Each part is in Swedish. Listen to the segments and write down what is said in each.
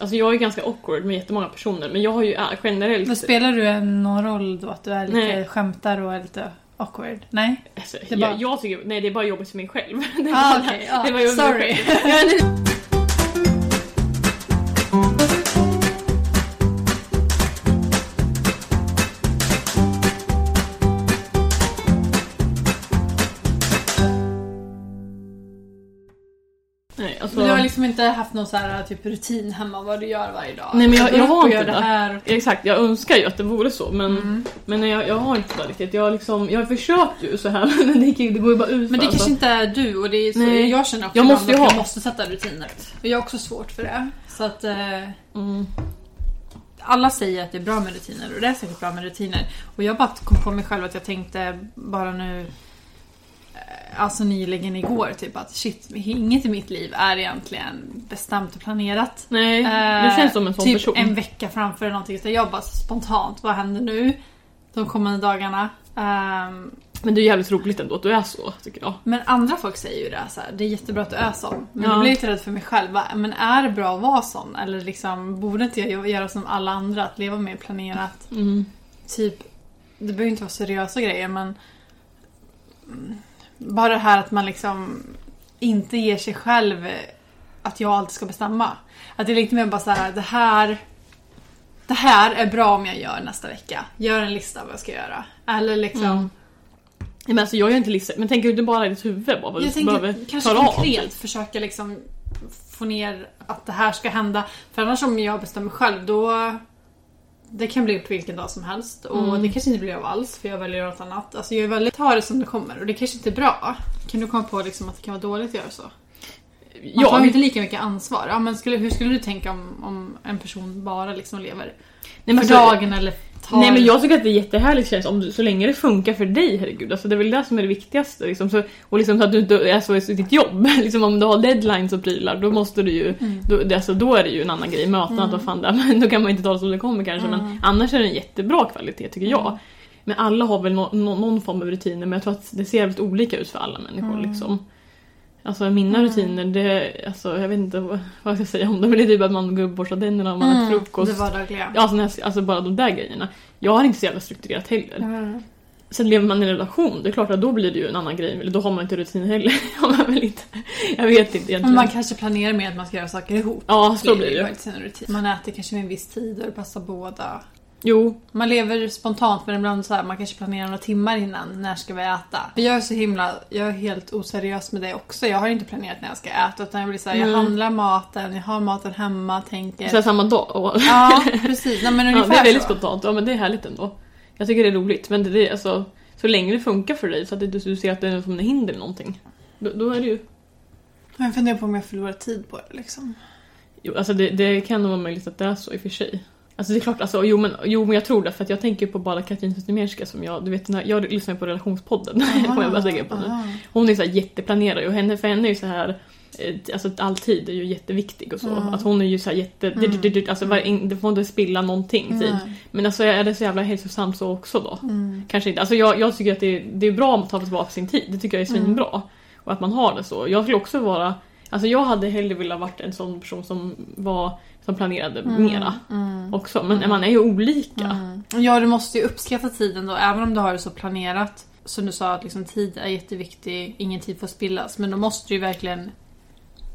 Alltså jag är ganska awkward med jättemånga personer men jag har ju äh, generellt... Men spelar du någon roll då? Att du är lite Nej. skämtar och är lite awkward? Nej? Alltså, Det är bara- jag, jag tycker, nej det är bara jobbigt för mig själv. Det Ah, okej, ja, det var jobbigt sorry. Liksom inte haft någon så här typ rutin hemma vad du gör varje dag? Nej, men jag- jag upp har inte det här. Exakt, jag önskar ju att det vore så men, Mm. men jag, jag har inte det riktigt. Jag, liksom, jag har försökt ju så här men det, det går ju bara ut Men det för, kanske inte är du och det är så Nej. jag känner också Jag måste jag måste sätta rutiner. Och jag har också svårt för det. Så att eh, Mm. alla säger att det är bra med rutiner och det är säkert bra med rutiner. Och jag bara kom på mig själv att jag tänkte bara nu Alltså nyligen igår typ att shit, inget i mitt liv är egentligen bestämt och planerat. Nej, du Eh, känns som en sån typ person. en vecka framför eller någonting. Så jag bara spontant, vad händer nu? De kommande dagarna. Ehm, Men det är jävligt roligt ändå att du är så tycker jag. men andra folk säger ju det så här, det är jättebra att du är sån. Men Ja. jag blir lite rädd för mig själv. va? Men är det bra att vara sån? Eller liksom, borde inte jag göra som alla andra? Att leva mer planerat? Mm. Typ, det behöver inte vara seriösa grejer men bara det här att man liksom inte ger sig själv att jag alltid ska bestämma. Att det är lite mer bara så här, det här det här är bra om jag gör nästa vecka. Gör en lista vad jag ska göra. Eller liksom Mm. Men alltså jag gör inte listor, men tänker du inte bara i ditt huvud bara Jag tänker kanske av? konkret typ? försöka liksom få ner att det här ska hända. För annars om jag bestämmer själv då det kan bli upp vilken dag som helst och Mm. det kanske inte blir av alls för jag väljer något annat. Alltså jag är väldigt tar det som det kommer och det kanske inte är bra. Kan du komma på liksom att det kan vara dåligt att göra så? Man tar Ja, ju inte lika mycket ansvar. Ja, men skulle, hur skulle du tänka om, om en person bara liksom lever nej, för alltså, dagen eller tar... Nej men jag tycker att det är jättehärligt känns om så länge det funkar för dig herregud. Alltså det är väl det som är det viktigaste. Liksom. Så, och liksom så att du inte är så i ditt jobb. liksom om du har deadlines och prylar då måste du ju, Mm. då, det, alltså, då är det ju en annan grej. Möten att vad fan det är, men då kan man inte ta det som det kommer kanske. Mm. Men annars är det en jättebra kvalitet tycker jag. Men alla har väl nå- nå- någon form av rutiner men jag tror att det ser väldigt olika ut för alla människor. Mm. Liksom. Alltså mina rutiner, det, alltså, jag vet inte vad jag ska säga om det men det är typ att man går och borstar tänderna och man äter frukost. Mm, Det vardagliga. Ja, alltså, alltså bara de där grejerna. Jag har inte så jävla strukturerat heller. Mm. Sen lever man i en relation, det är klart att då blir det ju en annan grej. Eller då har man inte rutin heller. Man väl inte. Jag vet inte egentligen. Men man kanske planerar med att man ska göra saker ihop. Ja, så blir det ju. Man äter kanske vid en viss tid och det passar båda. Jo, Man lever spontant men ibland så här, man kanske planerar några timmar innan. När ska vi äta? För jag är så himla, jag är helt oseriös med det också. Jag har inte planerat när jag ska äta utan jag blir så här, jag Mm. handlar maten, jag har maten hemma, tänker. så här samma dag. Ja, precis. Nej, men ja, det är väldigt så. spontant. Ja, men det är härligt ändå. Jag tycker det är roligt. Men det, är alltså, så länge det funkar för dig så att du, du ser att det är som en hinder eller någonting. Då, då är det ju... Jag funderar på om jag förlorar tid på det liksom. Jo, alltså det, det kan nog vara möjligt att det är så i och för sig. Alltså det är klart, alltså, jo, men, jo men jag tror det för att jag tänker på bara Katrin Zytomierska som jag, du vet jag lyssnar på relationspodden, kommer jag bara tänka på nu. Aha. Hon är så här jätteplanerad och henne, för henne är ju så här eh, Alltså alltid är ju jätteviktig och så. Mm. Att hon är ju så här jätte... Alltså var, in, det får inte spilla någonting typ. Nej. Men alltså är det så jävla hälsosamt så också då? Mm. Kanske inte. Alltså jag, jag tycker att det är, det är bra att ta tillbaka på sin tid. Det tycker jag är Mm. svinbra. Och att man har det så. Jag skulle också vara... Alltså jag hade hellre velat varit en sån person som var som planerade mera Mm. också. Men man är ju olika. Mm. Ja, du måste ju uppskatta tiden då, även om du har det så planerat. Som du sa, att liksom, tid är jätteviktig, ingen tid får spillas. Men då måste du ju verkligen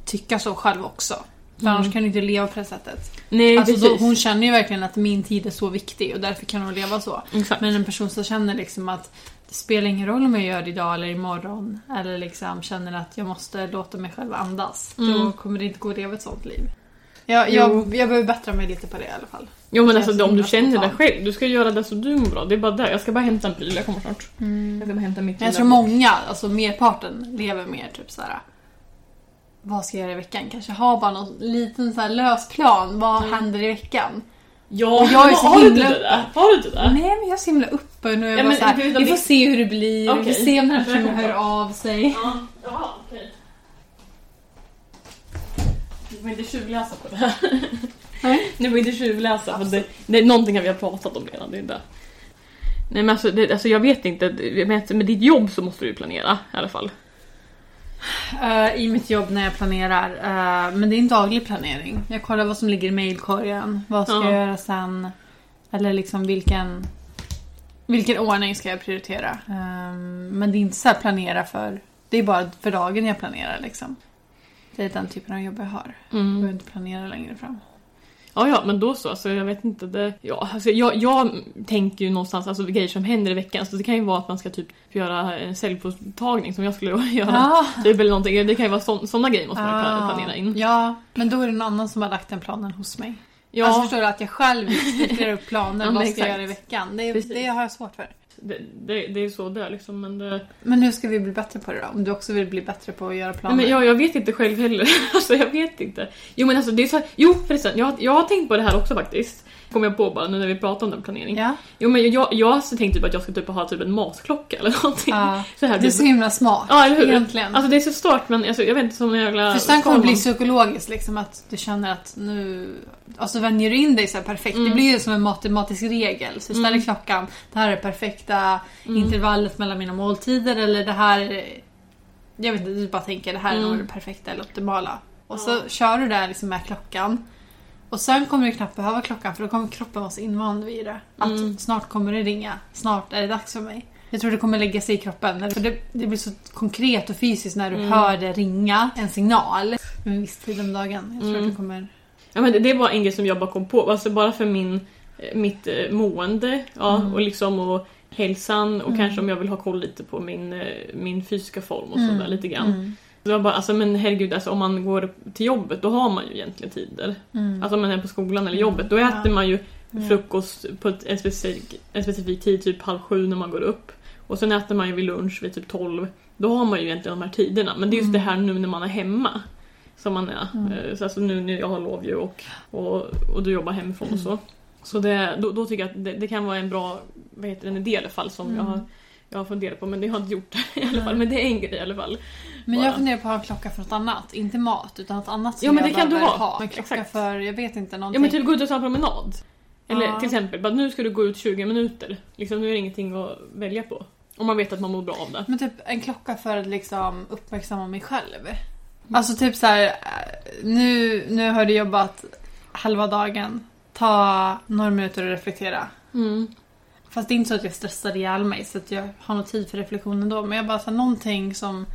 tycka så själv också. För Mm. annars kan du inte leva på det sättet. Nej Alltså, då, hon känner ju verkligen att min tid är så viktig och därför kan hon leva så. Exakt. Men en person som känner liksom att det spelar ingen roll om jag gör det idag eller imorgon. Eller liksom känner att jag måste låta mig själv andas. Då Mm. kommer det inte gå att leva ett sånt liv. Jag, jag, jag behöver bättra mig lite på det i alla fall. Jo men alltså om du känner det själv, du ska göra det så du mår bra. Det är bara det. Jag ska bara hämta en pryl, jag kommer snart. Jag ska bara hämta mitt jag tror många, alltså merparten, lever mer typ såhär. Vad ska jag göra i veckan? Kanske ha bara någon liten så här lös plan. Vad händer i veckan? Ja, Och jag är så har du himla det där? Har du inte det? Nej men jag är så himla öppen och jag Ja, bara men så här, du vet, vi får vi- se hur det blir, vi Okej. får se om den här personen hör av sig. Ja, jaha, okej. Får inte tjuvläsa på det här. Nej. Du får inte tjuvläsa för det, det är någonting vi har pratat om redan. Det är det. Nej men alltså, det, alltså jag vet inte, med, med ditt jobb så måste du planera i alla fall. Eh, I mitt jobb när jag planerar. eh, men det är en daglig planering. Jag kollar vad som ligger i mailkorgen. Vad ska Ja. jag göra sen? Eller liksom vilken, vilken ordning ska jag prioritera? Eh, men det är inte så här planera för... Det är bara för dagen jag planerar liksom. Det är den typen av jobb jag har. Jag Mm. behöver inte planera längre fram. Ja, ja, men då så. Alltså, jag vet inte. Det, ja, alltså, jag, jag tänker ju någonstans, alltså grejer som händer i veckan. Så det kan ju vara att man ska typ göra en cellprovstagning som jag skulle göra. Ja. Typ, eller någonting. Det kan ju vara så, sådana grejer måste man ju Ah, planera in. Ja, men då är det någon annan som har lagt den planen hos mig. Ja, Alltså förstår du att jag själv stipulerar upp planer. Ja, vad ska jag göra i veckan? Det, det har jag svårt för. Det, det, det är så det är liksom. Men, det, Men hur ska vi bli bättre på det då? Om du också vill bli bättre på att göra nej, planer? men jag, jag vet inte själv heller. alltså jag vet inte. Jo men alltså det är så här, Jo förresten, jag, jag har tänkt på det här också faktiskt. Kom jag på bara nu när vi pratar om den planeringen. Ja, Jo men jag, jag har alltså tänkt typ att jag ska typ ha typ en matklocka eller någonting. ja. Så här, det är typ. så himla smart Ja, eller hur? egentligen. Alltså det är så stört men alltså, jag vet inte som en jävla... För sen kommer det bli psykologiskt liksom att du känner att nu... Och så vänjer du in dig så perfekt. Mm. Det blir ju som en matematisk regel. Så ställer Mm. klockan, det här är det perfekta Mm. intervallet mellan mina måltider eller det här... är- Jag vet inte, du bara tänker det här är Mm. nog det perfekta eller optimala. Och så kör du där liksom med klockan. Och sen kommer du knappt behöva klockan för då kommer kroppen vara så invand vid det. Att Mm. snart kommer det ringa, snart är det dags för mig. Jag tror det kommer lägga sig i kroppen. För det, det blir så konkret och fysiskt när du Mm. hör det ringa, en signal, med en viss tid om dagen. Jag tror Mm. att det kommer... Ja, men det, det var en grej som jag bara kom på, alltså bara för min, eh, mitt eh, mående ja, Mm. och liksom och hälsan och Mm. kanske om jag vill ha koll lite på min, eh, min fysiska form och sådär lite grann. Mm. Det var bara, alltså men herregud, alltså, om man går till jobbet då har man ju egentligen tider. Mm. Alltså om man är på skolan eller Mm. jobbet, då Ja. äter man ju Mm. frukost på ett, en, specifik, en specifik tid, typ halv sju när man går upp. Och sen äter man ju vid lunch vid typ tolv. Då har man ju egentligen de här tiderna. Men det är just Mm. det här nu när man är hemma. Som man är. Mm. Eh, Så alltså nu när jag har lov ju och, och, och du jobbar hemifrån och Mm. så. Så det, då, då tycker jag att det, det kan vara en bra vad heter det, en idé i alla fall som jag, Mm. har, jag har funderat på. Men det har jag inte gjort i alla fall. Men det är en grej i alla fall. Men bara. jag funderar på att ha en klocka för något annat. Inte mat, utan något annat som Ja, men jag det kan du behöver ha. En klocka Exakt. för, jag vet inte, Ja någonting. men typ gå ut och ta en promenad. Eller Ja. till exempel, bara, nu ska du gå ut 20 minuter. Liksom, nu är det ingenting att välja på. Om man vet att man mår bra av det. Men typ en klocka för att liksom uppmärksamma mig själv. Alltså typ så här, eh, nu, nu har du jobbat halva dagen. Ta några minuter och reflektera. Mm. Fast det är inte så att jag stressar ihjäl mig så att jag har någon tid för reflektion ändå. Men jag bara så här, någonting som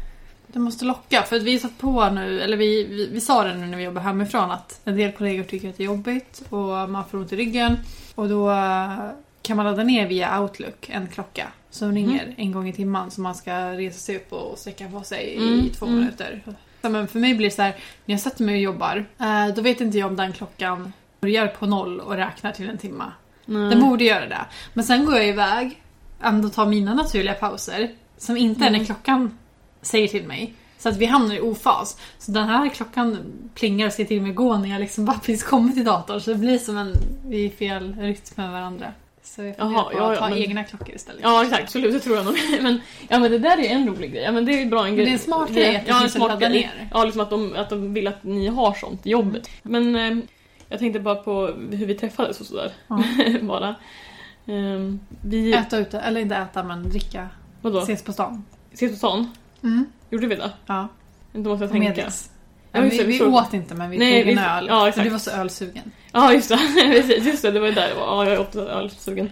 det måste locka. För att vi satt på nu, eller vi, vi, vi sa det nu när vi jobbar hemifrån att en del kollegor tycker att det är jobbigt och man får ont i ryggen. Och då eh, kan man ladda ner via Outlook en klocka som ringer en gång i timmen så man ska resa sig upp och sträcka på sig i Mm, två mm. minuter. Men för mig blir det så här, när jag sätter mig och jobbar, eh, då vet inte jag om den klockan börjar på noll och räknar till en timma. Nej. Den borde göra det. Men sen går jag iväg, ändå tar mina naturliga pauser, som inte är när Mm. klockan säger till mig. Så att vi hamnar i ofas. Så den här klockan plingar och säger till mig gå när jag liksom bara precis kommit till datorn. Så det blir som en, vi är i fel rytm med varandra. Så jag funderar på ja, att ta men- egna klockor istället. Ja exakt, absolut det tror jag nog. Men, ja, men det där är en rolig grej. Ja, men det är bra en grej. det är en smart grej att ja, en smart ladda ner. Ja, liksom att de, att de vill att ni har sånt i jobbet. Men eh, jag tänkte bara på hur vi träffades och sådär. Ja. bara. Ehm, vi... Äta ute, eller inte äta men dricka. Vadå? Ses på stan. Ses på stan? Mm. Gjorde vi det? Ja, Inte måste jag tänka. Medis. Ja, vi vi åt inte men vi Nej, tog en öl. ja, exakt. du var så ölsugen. Ja just det, just det, det var ju där det var. Ja, jag är också ölsugen.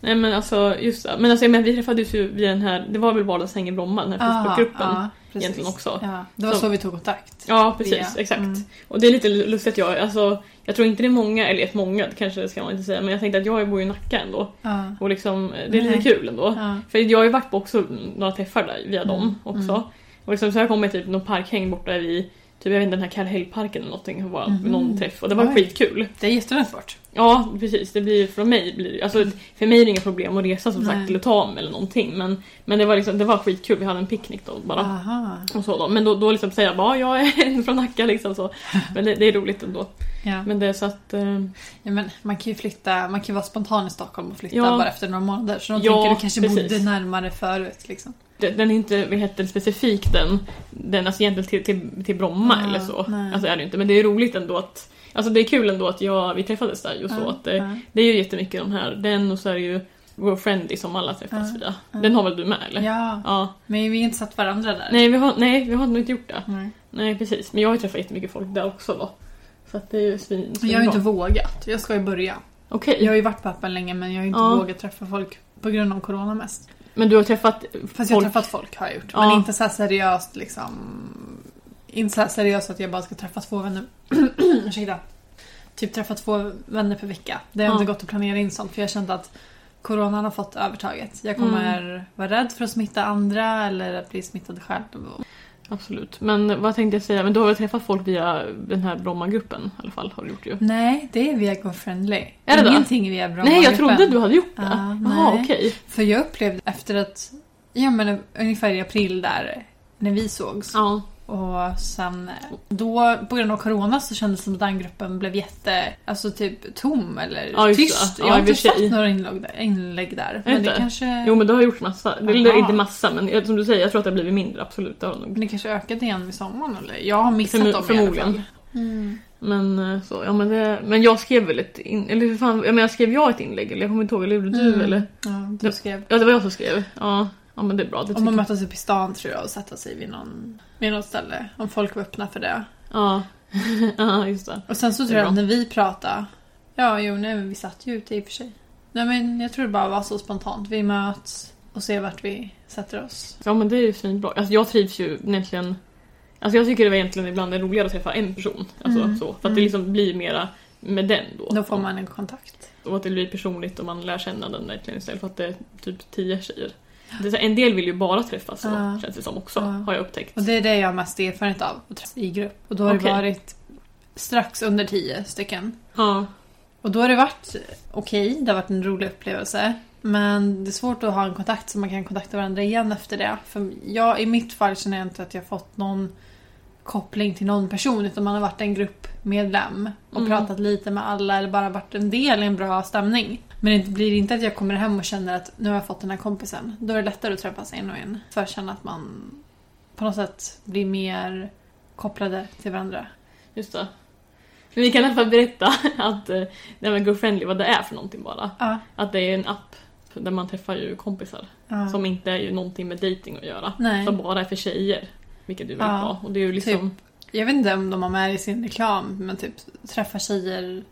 Nej men alltså, just det. Men alltså, men vi träffades ju via den här, det var väl Vardagshäng i Bromma, den här Facebookgruppen. ja, egentligen också. Ja, det var Så- så, vi tog kontakt. Ja, precis, Via- exakt. Mm. Och det är lite lustigt jag, alltså, jag tror inte det är många, eller ett många kanske det ska man inte säga, men jag tänkte att jag bor i Nacka ändå. Ja. Och liksom, det är lite kul ändå. Ja. För jag har ju varit på också några träffar där via Mm, dem också. mm. Och liksom, så har jag kommit typ någon parkhäng borta vid Typ jag vet inte den här Kallhällparken eller någonting, bara Mhm. någon träff och det var Oj. skitkul. Det är jätteunderbart. Ja precis, det blir från mig blir det- alltså för mig är det inga problem att resa som sagt eller ta mig eller någonting men, men det var liksom, det var skitkul, vi hade en picknick då bara. Aha. Och så då. Men då, då liksom säger jag bara "Ja, jag är från Nacka liksom så. Men det, det är roligt ändå. Ja. Men det är så att... eh, ja, men man kan ju flytta, man kan ju vara spontan i Stockholm och flytta Ja. bara efter några månader. Så de Ja, tänker du kanske precis. bodde närmare förut liksom. den är inte vad heter det, specifik den, den alltså egentligen till, till, till Bromma Ja, eller så. nej. Alltså är det inte. Men det är roligt ändå att Alltså det är kul ändå att jag, vi träffades där och så. Att det, det är ju jättemycket de här, den och så är det ju Go Friendly som alla träffas via. Den har väl du med eller? Ja, Ja. men vi har inte satt varandra där. Nej vi, har, nej, vi har nog inte gjort det. Nej. Nej, precis. Men jag har ju träffat jättemycket folk där också då. Så att det är ju svin, Jag har inte vågat. Jag ska ju börja. Okej. Jag har ju varit på appen länge men jag har inte Ja. vågat träffa folk på grund av corona mest. Men du har träffat Fast jag har folk? träffat folk har jag gjort. Ja. Men inte så seriöst liksom. Inte så här seriöst att jag bara ska träffa två vänner. Ursäkta. Typ träffa två vänner per vecka. Det har inte gått att planera in sånt för jag kände att Coronan har fått övertaget. Jag kommer Mm. vara rädd för att smitta andra eller att bli smittad själv. Absolut. Men vad tänkte jag säga? Men du har väl träffat folk via den här Brommagruppen i alla fall? Har du gjort ju. Nej, det är via GoFriendly. Är det då? Ingenting via Bromma Nej, jag trodde du hade gjort det. Ja, Jaha, okej. För jag upplevde efter att, ja men ungefär i april där, när vi sågs. Ja. Och sen då, på grund av corona så kändes det som att den gruppen blev jätte, alltså typ tom eller Ja, tyst. Ja, Jag har inte sett några inlägg där. Inlägg där. Men det kanske, Jo men du har gjort massa. Eller inte massa men jag- som du säger, jag tror att det har blivit mindre. Absolut, det har det nog. men det kanske ökade igen vid sommaren eller? Jag har missat Förmo- dem förmodligen. i alla fall. Mm. Men eh, så, ja men det, Men jag skrev väl ett in, eller hur fan, jag menar skrev jag ett inlägg eller jag kommer inte ihåg, eller gjorde du Mm. eller? Ja, du skrev. Ja det var jag som skrev. Ja, ja men det är bra. Det Om man möttes upp i stan tror jag och sätta sig vid, någon, vid något ställe. Om folk var öppna för det. Ja. ja, just det. Och sen så Det tror jag bra. att när vi pratade, ja jo nej men vi satt ju ute i och för sig. Nej men jag tror det bara var så spontant. Vi möts och ser vart vi sätter oss. Ja men det är ju svinbra. Alltså jag trivs ju egentligen... Alltså jag tycker det var egentligen ibland är roligare att träffa en person. Alltså Mm. så. För att det Mm. liksom blir mera med den då. Då får man en kontakt. Och att det blir personligt och man lär känna den verkligen istället för att det är typ tio tjejer. En del vill ju bara träffas så, Ja. känns det som också, Ja. har jag upptäckt. Och det är det jag har mest erfarenhet av, att träffa i grupp. Och då har Okej. det varit strax under tio stycken. Ja. Och då har det varit okej, det har varit en rolig upplevelse. Men det är svårt att ha en kontakt så man kan kontakta varandra igen efter det. För jag, i mitt fall känner jag inte att jag fått någon koppling till någon person utan man har varit en gruppmedlem och Mm. pratat lite med alla eller bara varit en del i en bra stämning. Men det blir inte att jag kommer hem och känner att nu har jag fått den här kompisen. Då är det lättare att träffas en och en. För att känna att man på något sätt blir mer kopplade till varandra. Just det. Men vi kan i alla fall berätta att eh, det här med GoFriendly, vad det är för någonting bara. Ja. Att det är en app där man träffar ju kompisar. ja. Som inte är ju någonting med dating att göra. Nej. Som bara är för tjejer. Vilket du vill Ja, ha. Och det är ju liksom... Jag vet inte om de har med i sin reklam, men typ träffa tjejer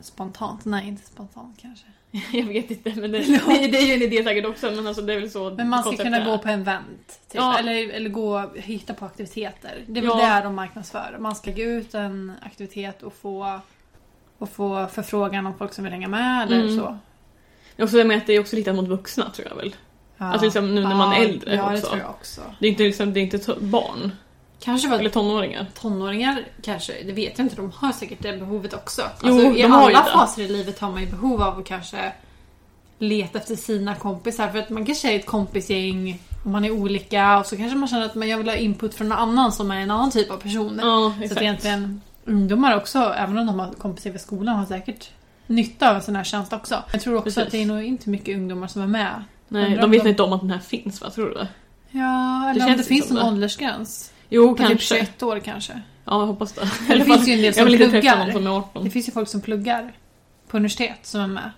spontant. Nej, inte spontant kanske. jag vet inte men det, det, det är ju en idé säkert också men alltså det är väl så Men man ska kunna är. gå på event. Typ. Ja. Eller, eller gå och hitta på aktiviteter. Det är väl Ja. det de marknadsför. Man ska gå ut en aktivitet och få, och få förfrågan om folk som vill hänga med eller Mm. så. Jag också det med att det är också riktat mot vuxna tror jag väl. Ja. Alltså liksom nu när man är äldre Ja, det också. tror jag också. Det är inte, liksom, det är inte barn. Kanske för Eller tonåringar. tonåringar kanske, det vet jag inte, de har säkert det behovet också. Jo, alltså, I alla det. faser i livet har man ju behov av att kanske leta efter sina kompisar. För att man kanske är ett kompisgäng och man är olika och så kanske man känner att man jag vill ha input från någon annan som är en annan typ av person. Ja, så att egentligen ungdomar också, även om de har kompisar i skolan, har säkert nytta av en sån här tjänst också. Jag tror också Precis. att det är nog inte mycket ungdomar som är med. Nej, de vet de- inte om att den här finns va? Tror du det? Ja, eller Det om det finns någon åldersgräns. Jo, På typ kanske. 21 år kanske. Ja, jag hoppas det. Det finns ju en del som pluggar. som är 18. Det finns ju folk som pluggar på universitet som är med.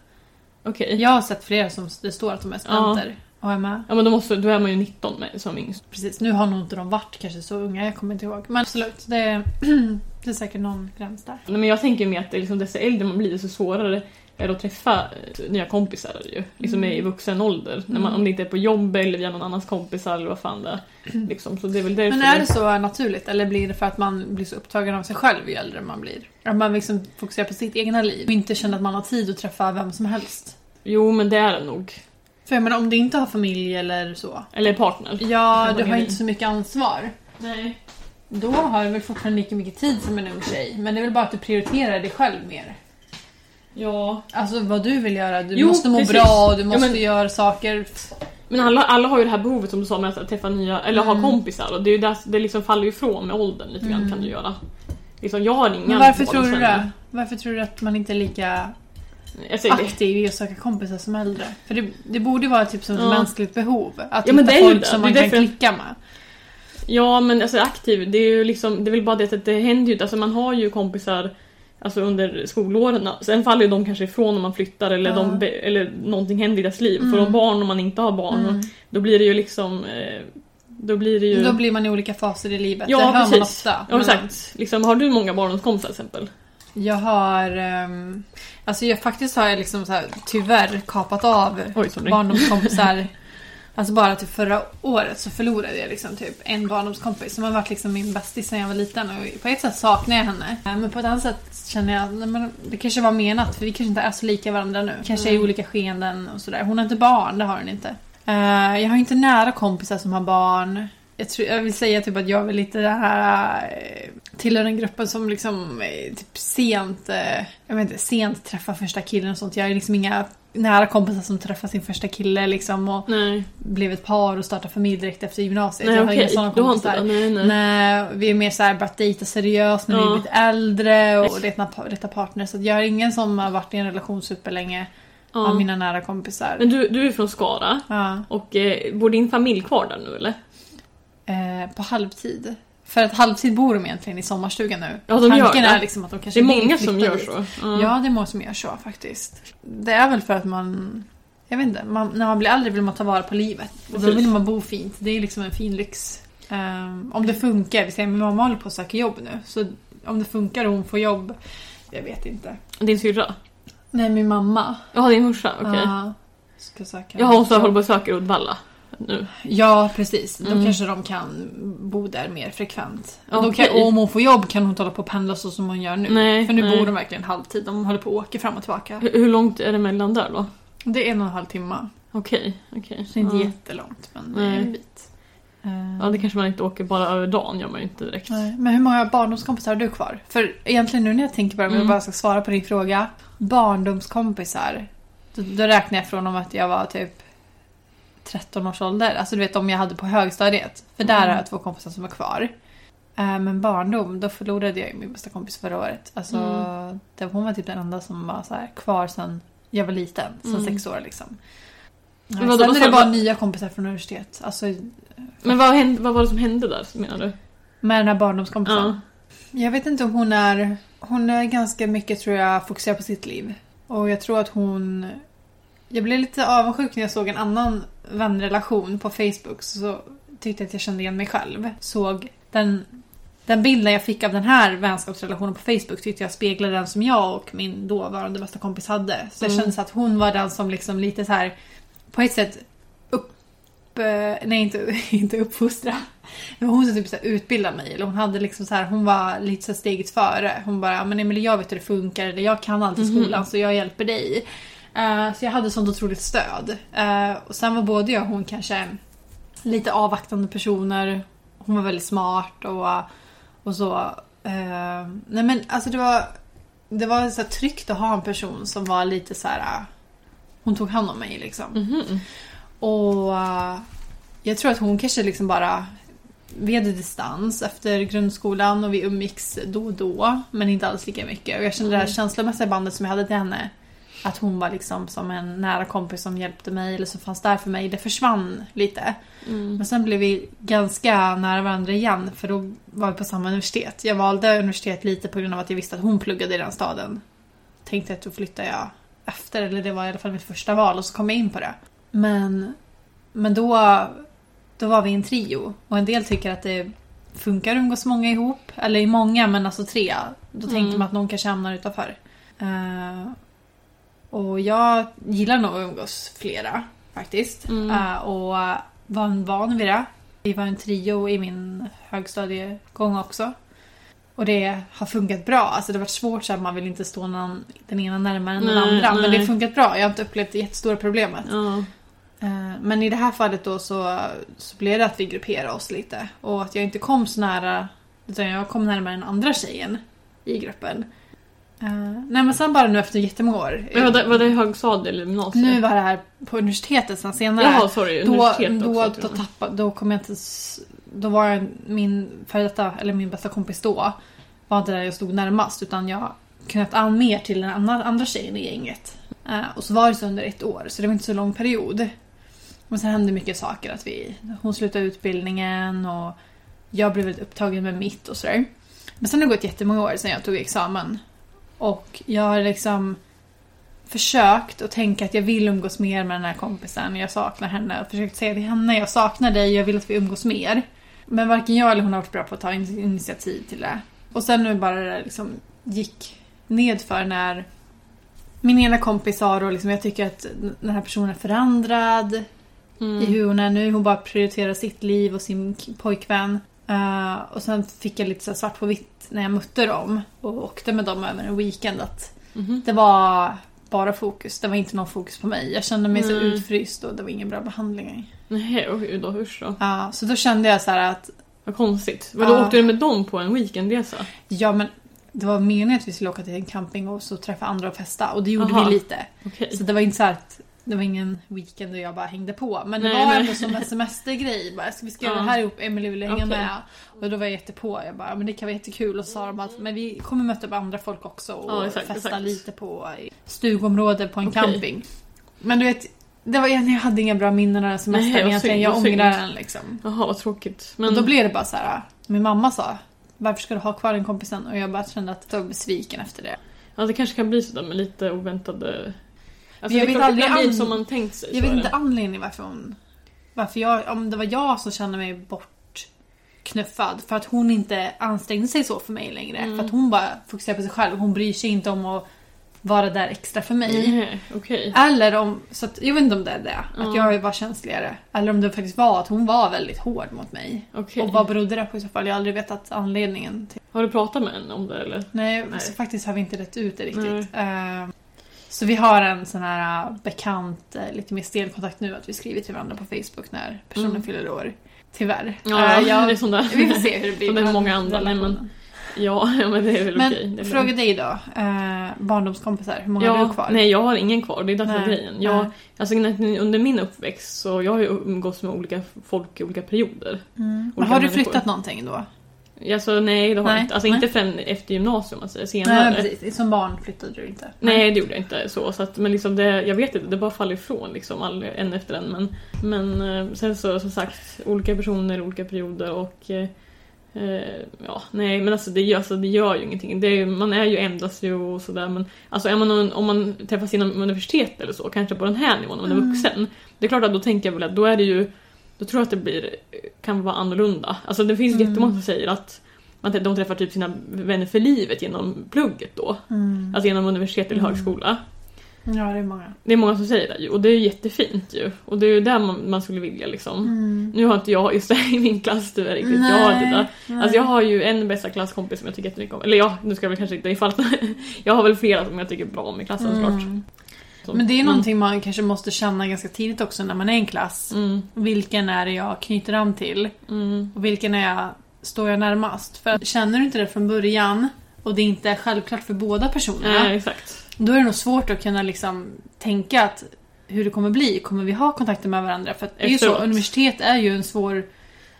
Okej. Jag har sett flera som det står att de är studenter och är med. Ja men då, måste, då är man ju 19 med, som yngst. Precis, nu har nog inte de varit kanske så unga, jag kommer inte ihåg. Men absolut, det är, det är säkert någon gräns där. Nej, men jag tänker mer att det liksom, desto äldre man blir desto svårare är att träffa eh, nya kompisar är det ju. Liksom Mm. i vuxen ålder. När man, Mm. om det inte är på jobb eller via någon annans kompisar eller vad fan det är. Liksom. Så det är väl därför. Men är det så naturligt eller blir det för att man blir så upptagen av sig själv ju äldre man blir? Att man liksom fokuserar på sitt egna liv och inte känner att man har tid att träffa vem som helst? Jo men det är det nog. För jag menar om du inte har familj eller så. Eller partner. Ja, du har inte så mycket ansvar. Nej. Då har du väl fortfarande lika mycket tid som en ung tjej. Men det är väl bara att du prioriterar dig själv mer. Ja. Alltså vad du vill göra. Du Jo, måste må precis. bra och du Ja, måste men- göra saker. Men alla, alla har ju det här behovet som du sa med att träffa nya, eller ha Mm. kompisar. Och det, är ju där, det liksom faller ju ifrån med åldern lite grann Mm. kan du göra. Liksom, jag har inga Men varför tror du det? Varför tror du att man inte är lika aktiv i att söka kompisar som äldre? För det, det borde vara typ som ett Ja. mänskligt behov. Att Ja, hitta folk som man kan klicka med. Ja men alltså aktiv, det är ju liksom, det är väl bara det att det händer ju inte. Alltså man har ju kompisar Alltså under skolåren. Sen faller ju de kanske ifrån om man flyttar eller, de, eller någonting händer i deras liv. Mm. Får de barn om man inte har barn. Mm. Då blir det ju liksom... Eh, då blir det ju... Då blir man i olika faser i livet. Ja, det hör man precis. ofta. Ja, exakt. Liksom, har du många barndomskompisar till exempel? Jag har... ehm, alltså jag faktiskt har jag liksom så här, tyvärr kapat av Oj, barndomskompisar. alltså bara till förra året så förlorade jag liksom typ en barndomskompis som har varit liksom min bästis sedan jag var liten. Och på ett sätt saknar jag henne. Eh, Men på ett annat sätt känner jag men det kanske var menat för vi kanske inte är så lika varandra nu. Kanske i Mm. olika skeenden och sådär. Hon har inte barn, det har hon inte. Eh, jag har inte nära kompisar som har barn. Jag, tror, jag vill säga typ att jag är väl lite den här... eh, Tillhör den gruppen som liksom eh, typ sent, eh, jag vet inte, sent träffar första killen och sånt. Jag är liksom inga nära kompisar som träffar sin första kille liksom och Nej, blev ett par och startade familj direkt efter gymnasiet. nej jag har inga okej. sådana inte kompisar. det? Nej, nej. Nej, vi är mer såhär börjat dejta seriöst när vi Ja. är lite äldre och rätta partner. Så jag har ingen som har varit i en relation superlänge Ja. av mina nära kompisar. Men du, du är från Skara. Ja, Och eh, bor din familj kvar där nu eller? Eh, på halvtid. För att halvtid bor de egentligen i sommarstugan nu. Ja, de gör Tanken det. är liksom att de Det kanske är vill många som gör dit. så. Ja, det är många som gör så faktiskt. Det är väl för att man... Jag vet inte, man, när man blir äldre vill man ta vara på livet. Och då vill man bo fint. Det är liksom en fin lyx. Ehm, om det funkar, vi säger min mamma håller på att söka jobb nu. Så om det funkar och hon får jobb, jag vet inte. Din syrra? Nej, min mamma. Jaha, din morsa? Okej. Ja, ska söka Jaha, hon håller på att söka Uddevalla nu. Ja, precis. Då Mm. kanske de kan bo där mer frekvent. Då kan, och om hon får jobb kan hon inte hålla på och pendla så som hon gör nu. Nej, För nu nej. bor de verkligen halvtid. De håller på och åker fram och tillbaka. Hur, hur långt är det mellan där då? Det är en och en halv timme. Okej, okej. Så inte ja. jättelångt, men det är Nej. en bit. Ja, det kanske man inte åker bara över dagen, gör man ju inte direkt. Nej, Men hur många barndomskompisar har du kvar? För egentligen nu när jag tänker på det, om jag Mm. bara ska svara på din fråga. Barndomskompisar. Då, då räknar jag från om att jag var typ 13 års ålder. Alltså du vet om jag hade på högstadiet. För där Mm. har jag två kompisar som är kvar. Eh, Men barndom, då förlorade jag min bästa kompis förra året. Alltså, Mm. det, hon var typ den enda som var så här kvar sen jag var liten. Sen Mm. sex år liksom. Men Ja, vadå, sen vad är det bara vad- nya kompisar från universitet. Alltså Men vad, hände, vad var det som hände där, menar du? med den här barndomskompisen. Ja. Jag vet inte om hon är... Hon är ganska mycket, tror jag, fokuserad på sitt liv. Och jag tror att hon... Jag blev lite avundsjuk när jag såg en annan vänrelation på Facebook. Så tyckte jag att jag kände igen mig själv. Såg den, den bilden jag fick av den här vänskapsrelationen på Facebook tyckte jag speglade den som jag och min dåvarande bästa kompis hade. Så det Mm. kändes att hon var den som liksom lite så här på ett sätt upp... eh, Nej, inte, inte uppfostra. Men hon som typ så här utbildade mig. Eller hon hade liksom så här, hon var lite så steget före. Hon bara, men Emelie jag vet hur det funkar. Eller jag kan allt i Mhm. skolan så jag hjälper dig. Eh, så jag hade sånt otroligt stöd. Eh, och sen var både jag och hon kanske lite avvaktande personer. Hon var väldigt smart och, och så. Eh, nej men alltså det var, det var så tryggt att ha en person som var lite så här. Hon tog hand om mig liksom. Mhm. Och eh, jag tror att hon kanske liksom bara... Vi hade distans efter grundskolan och vi umgicks då och då. Men inte alls lika mycket. Och jag kände det här Mm. känslomässiga bandet som jag hade till henne. Att hon var liksom som en nära kompis som hjälpte mig eller som fanns där för mig. Det försvann lite. Mm. Men sen blev vi ganska nära varandra igen för då var vi på samma universitet. Jag valde universitet lite på grund av att jag visste att hon pluggade i den staden. Tänkte att då flyttar jag efter, eller det var i alla fall mitt första val och så kom jag in på det. Men, men då, då var vi en trio och en del tycker att det funkar att umgås många ihop. Eller i många, men alltså tre. Då tänkte Mm. man att någon kanske hamnar utanför. Eh, och jag gillar nog att umgås flera faktiskt. Mm. Eh, och var van vid det. Vi var en trio i min högstadiegång också. Och det har funkat bra. Alltså det har varit svårt så att man vill inte stå någon, den ena närmare än den Nej, andra. Men det nej. har funkat bra. Jag har inte upplevt det jättestora problemet. Ja. Eh, Men i det här fallet då så, så blev det att vi grupperade oss lite. Och att jag inte kom så nära, utan jag kom närmare den andra tjejen i gruppen. Eh, nej men sen bara nu efter jättemånga år. Men var det, var det högstadiet eller gymnasiet? Nu var det här på universitetet sen senare. Jaha, sorry. då, då, också. då, tappade, då kom jag inte... Då var jag, min före detta, eller min bästa kompis då, var inte där jag stod närmast utan jag knöt an mer till den andra, andra tjejen i gänget. Eh, och så var det så under ett år, så det var inte så lång period. Men sen hände mycket saker. Att vi, hon slutade utbildningen och jag blev väldigt upptagen med mitt och sådär. Men sen har det gått jättemånga år sedan jag tog examen. Och jag har liksom försökt att tänka att jag vill umgås mer med den här kompisen. Jag saknar henne. Och försökt säga till henne, jag saknar dig, jag vill att vi umgås mer. Men varken jag eller hon har varit bra på att ta in- initiativ till det. Och sen nu bara det liksom gick nedför när min ena kompis sa då liksom, jag tycker att den här personen är förändrad Mm. i hur hon är nu. Hon bara prioriterar sitt liv och sin pojkvän. Eh, och sen fick jag lite så svart på vitt när jag mötte dem och åkte med dem över en weekend att Mhm. det var bara fokus. Det var inte någon fokus på mig. Jag kände mig så Nej. utfryst och det var ingen bra behandling. Nej, och hur då? Usch då. Ja, så då kände jag så att Vad konstigt. Vadå, Ja. åkte du med dem på en weekendresa? ja men det var meningen att vi skulle åka till en camping och så träffa andra och festa och det gjorde Aha. vi lite. Okej. Så det var inte så att det var ingen weekend och jag bara hängde på. Men det Nej, var nej. ändå som en semestergrej. Bara, vi ska göra Ja. det här ihop? Emily ville hänga Okej. med. Och då var jag jättepå. Jag bara, men det kan vara jättekul. Och så sa de att men vi kommer möta upp andra folk också och Ja, exakt, festa exakt. lite på stugområde på en Okej. camping. Men du vet, det var, jag hade inga bra minnen av den semestern Nej, egentligen. Jag ångrar den liksom. Jaha, vad tråkigt. Men Och då blev det bara så här. Min mamma sa varför ska du ha kvar den kompisen? Och jag bara kände att jag var besviken efter det. ja, det kanske kan bli sådär med lite oväntade... Alltså, jag vet aldrig blir det som man tänkt sig. Jag vet inte anledningen varför hon... Varför jag... Om det var jag som kände mig bortknuffad. För att hon inte ansträngde sig så för mig längre. Mm. För att hon bara fokuserar på sig själv. Hon bryr sig inte om att vara där extra för mig. Nej, okej. Eller om... Så att, jag vet inte om det är det. Ja. Att jag var känsligare. Eller om det faktiskt var att hon var väldigt hård mot mig. Okej. Och vad berodde det på i så fall? Jag har aldrig vetat anledningen till... Har du pratat med henne om det eller? Nej, Nej. Så faktiskt har vi inte rätt ut det riktigt. Nej. Så vi har en sån här eh, bekant, eh, lite mer stel kontakt nu, att vi skriver till varandra på Facebook när personen Mm. fyller år. Tyvärr. Ja, Eh, jag- det är sån där. vi får se hur det blir. Som med många andra, nej, men-. Ja, men det är väl Men okej. Fråga dig då, eh, barndomskompisar, hur många ja, har du kvar? Nej, jag har ingen kvar. Det är därför grejen. Jag, nej. alltså, under min uppväxt så jag har ju umgåtts med olika folk i olika perioder. Mm. Olika har du människor. flyttat någonting då? Alltså nej, det har Nej, inte. Alltså nej. inte förrän efter gymnasium, säger senare. Nej, precis. Som barn flyttade du inte? Nej, det gjorde jag inte. Så, så att, men liksom det, jag vet inte, det bara faller ifrån liksom, all, en efter en. Men, men eh, sen så som sagt, olika personer, olika perioder och eh, eh, ja, nej men alltså det, alltså det gör ju ingenting. Det är, man är ju ändras ju och sådär men alltså är man, någon- om man träffas inom universitet eller så, kanske på den här nivån, om man är Mm. vuxen. Det är klart att då tänker jag väl att då är det ju, då tror jag att det blir, kan vara annorlunda. Alltså det finns Mm. jättemånga som säger att man, de träffar typ sina vänner för livet genom plugget då. Mm. Alltså genom universitet eller Mm. högskola. Ja, det är många. Det är många som säger det ju och det är ju jättefint ju. Och det är ju där man, man skulle vilja liksom. Mm. Nu har inte jag just det i min klass tyvärr riktigt. Jag har det. nej. Alltså jag har ju en bästa klasskompis som jag tycker jättemycket om. Eller ja, nu ska jag väl kanske inte ifall Jag har väl flera som jag tycker bra om i klassen såklart. Mm. Så, Men det är någonting man kanske måste känna ganska tidigt också när man är i en klass. Mm, Vilken är det jag knyter an till? mm, Och vilken är jag, står jag närmast? För att känner du inte det från början och det inte är självklart för båda personerna. Exakt. Då är det nog svårt att kunna liksom tänka att hur det kommer bli. Kommer vi ha kontakter med varandra? För att det är ju så, universitet är ju en svår...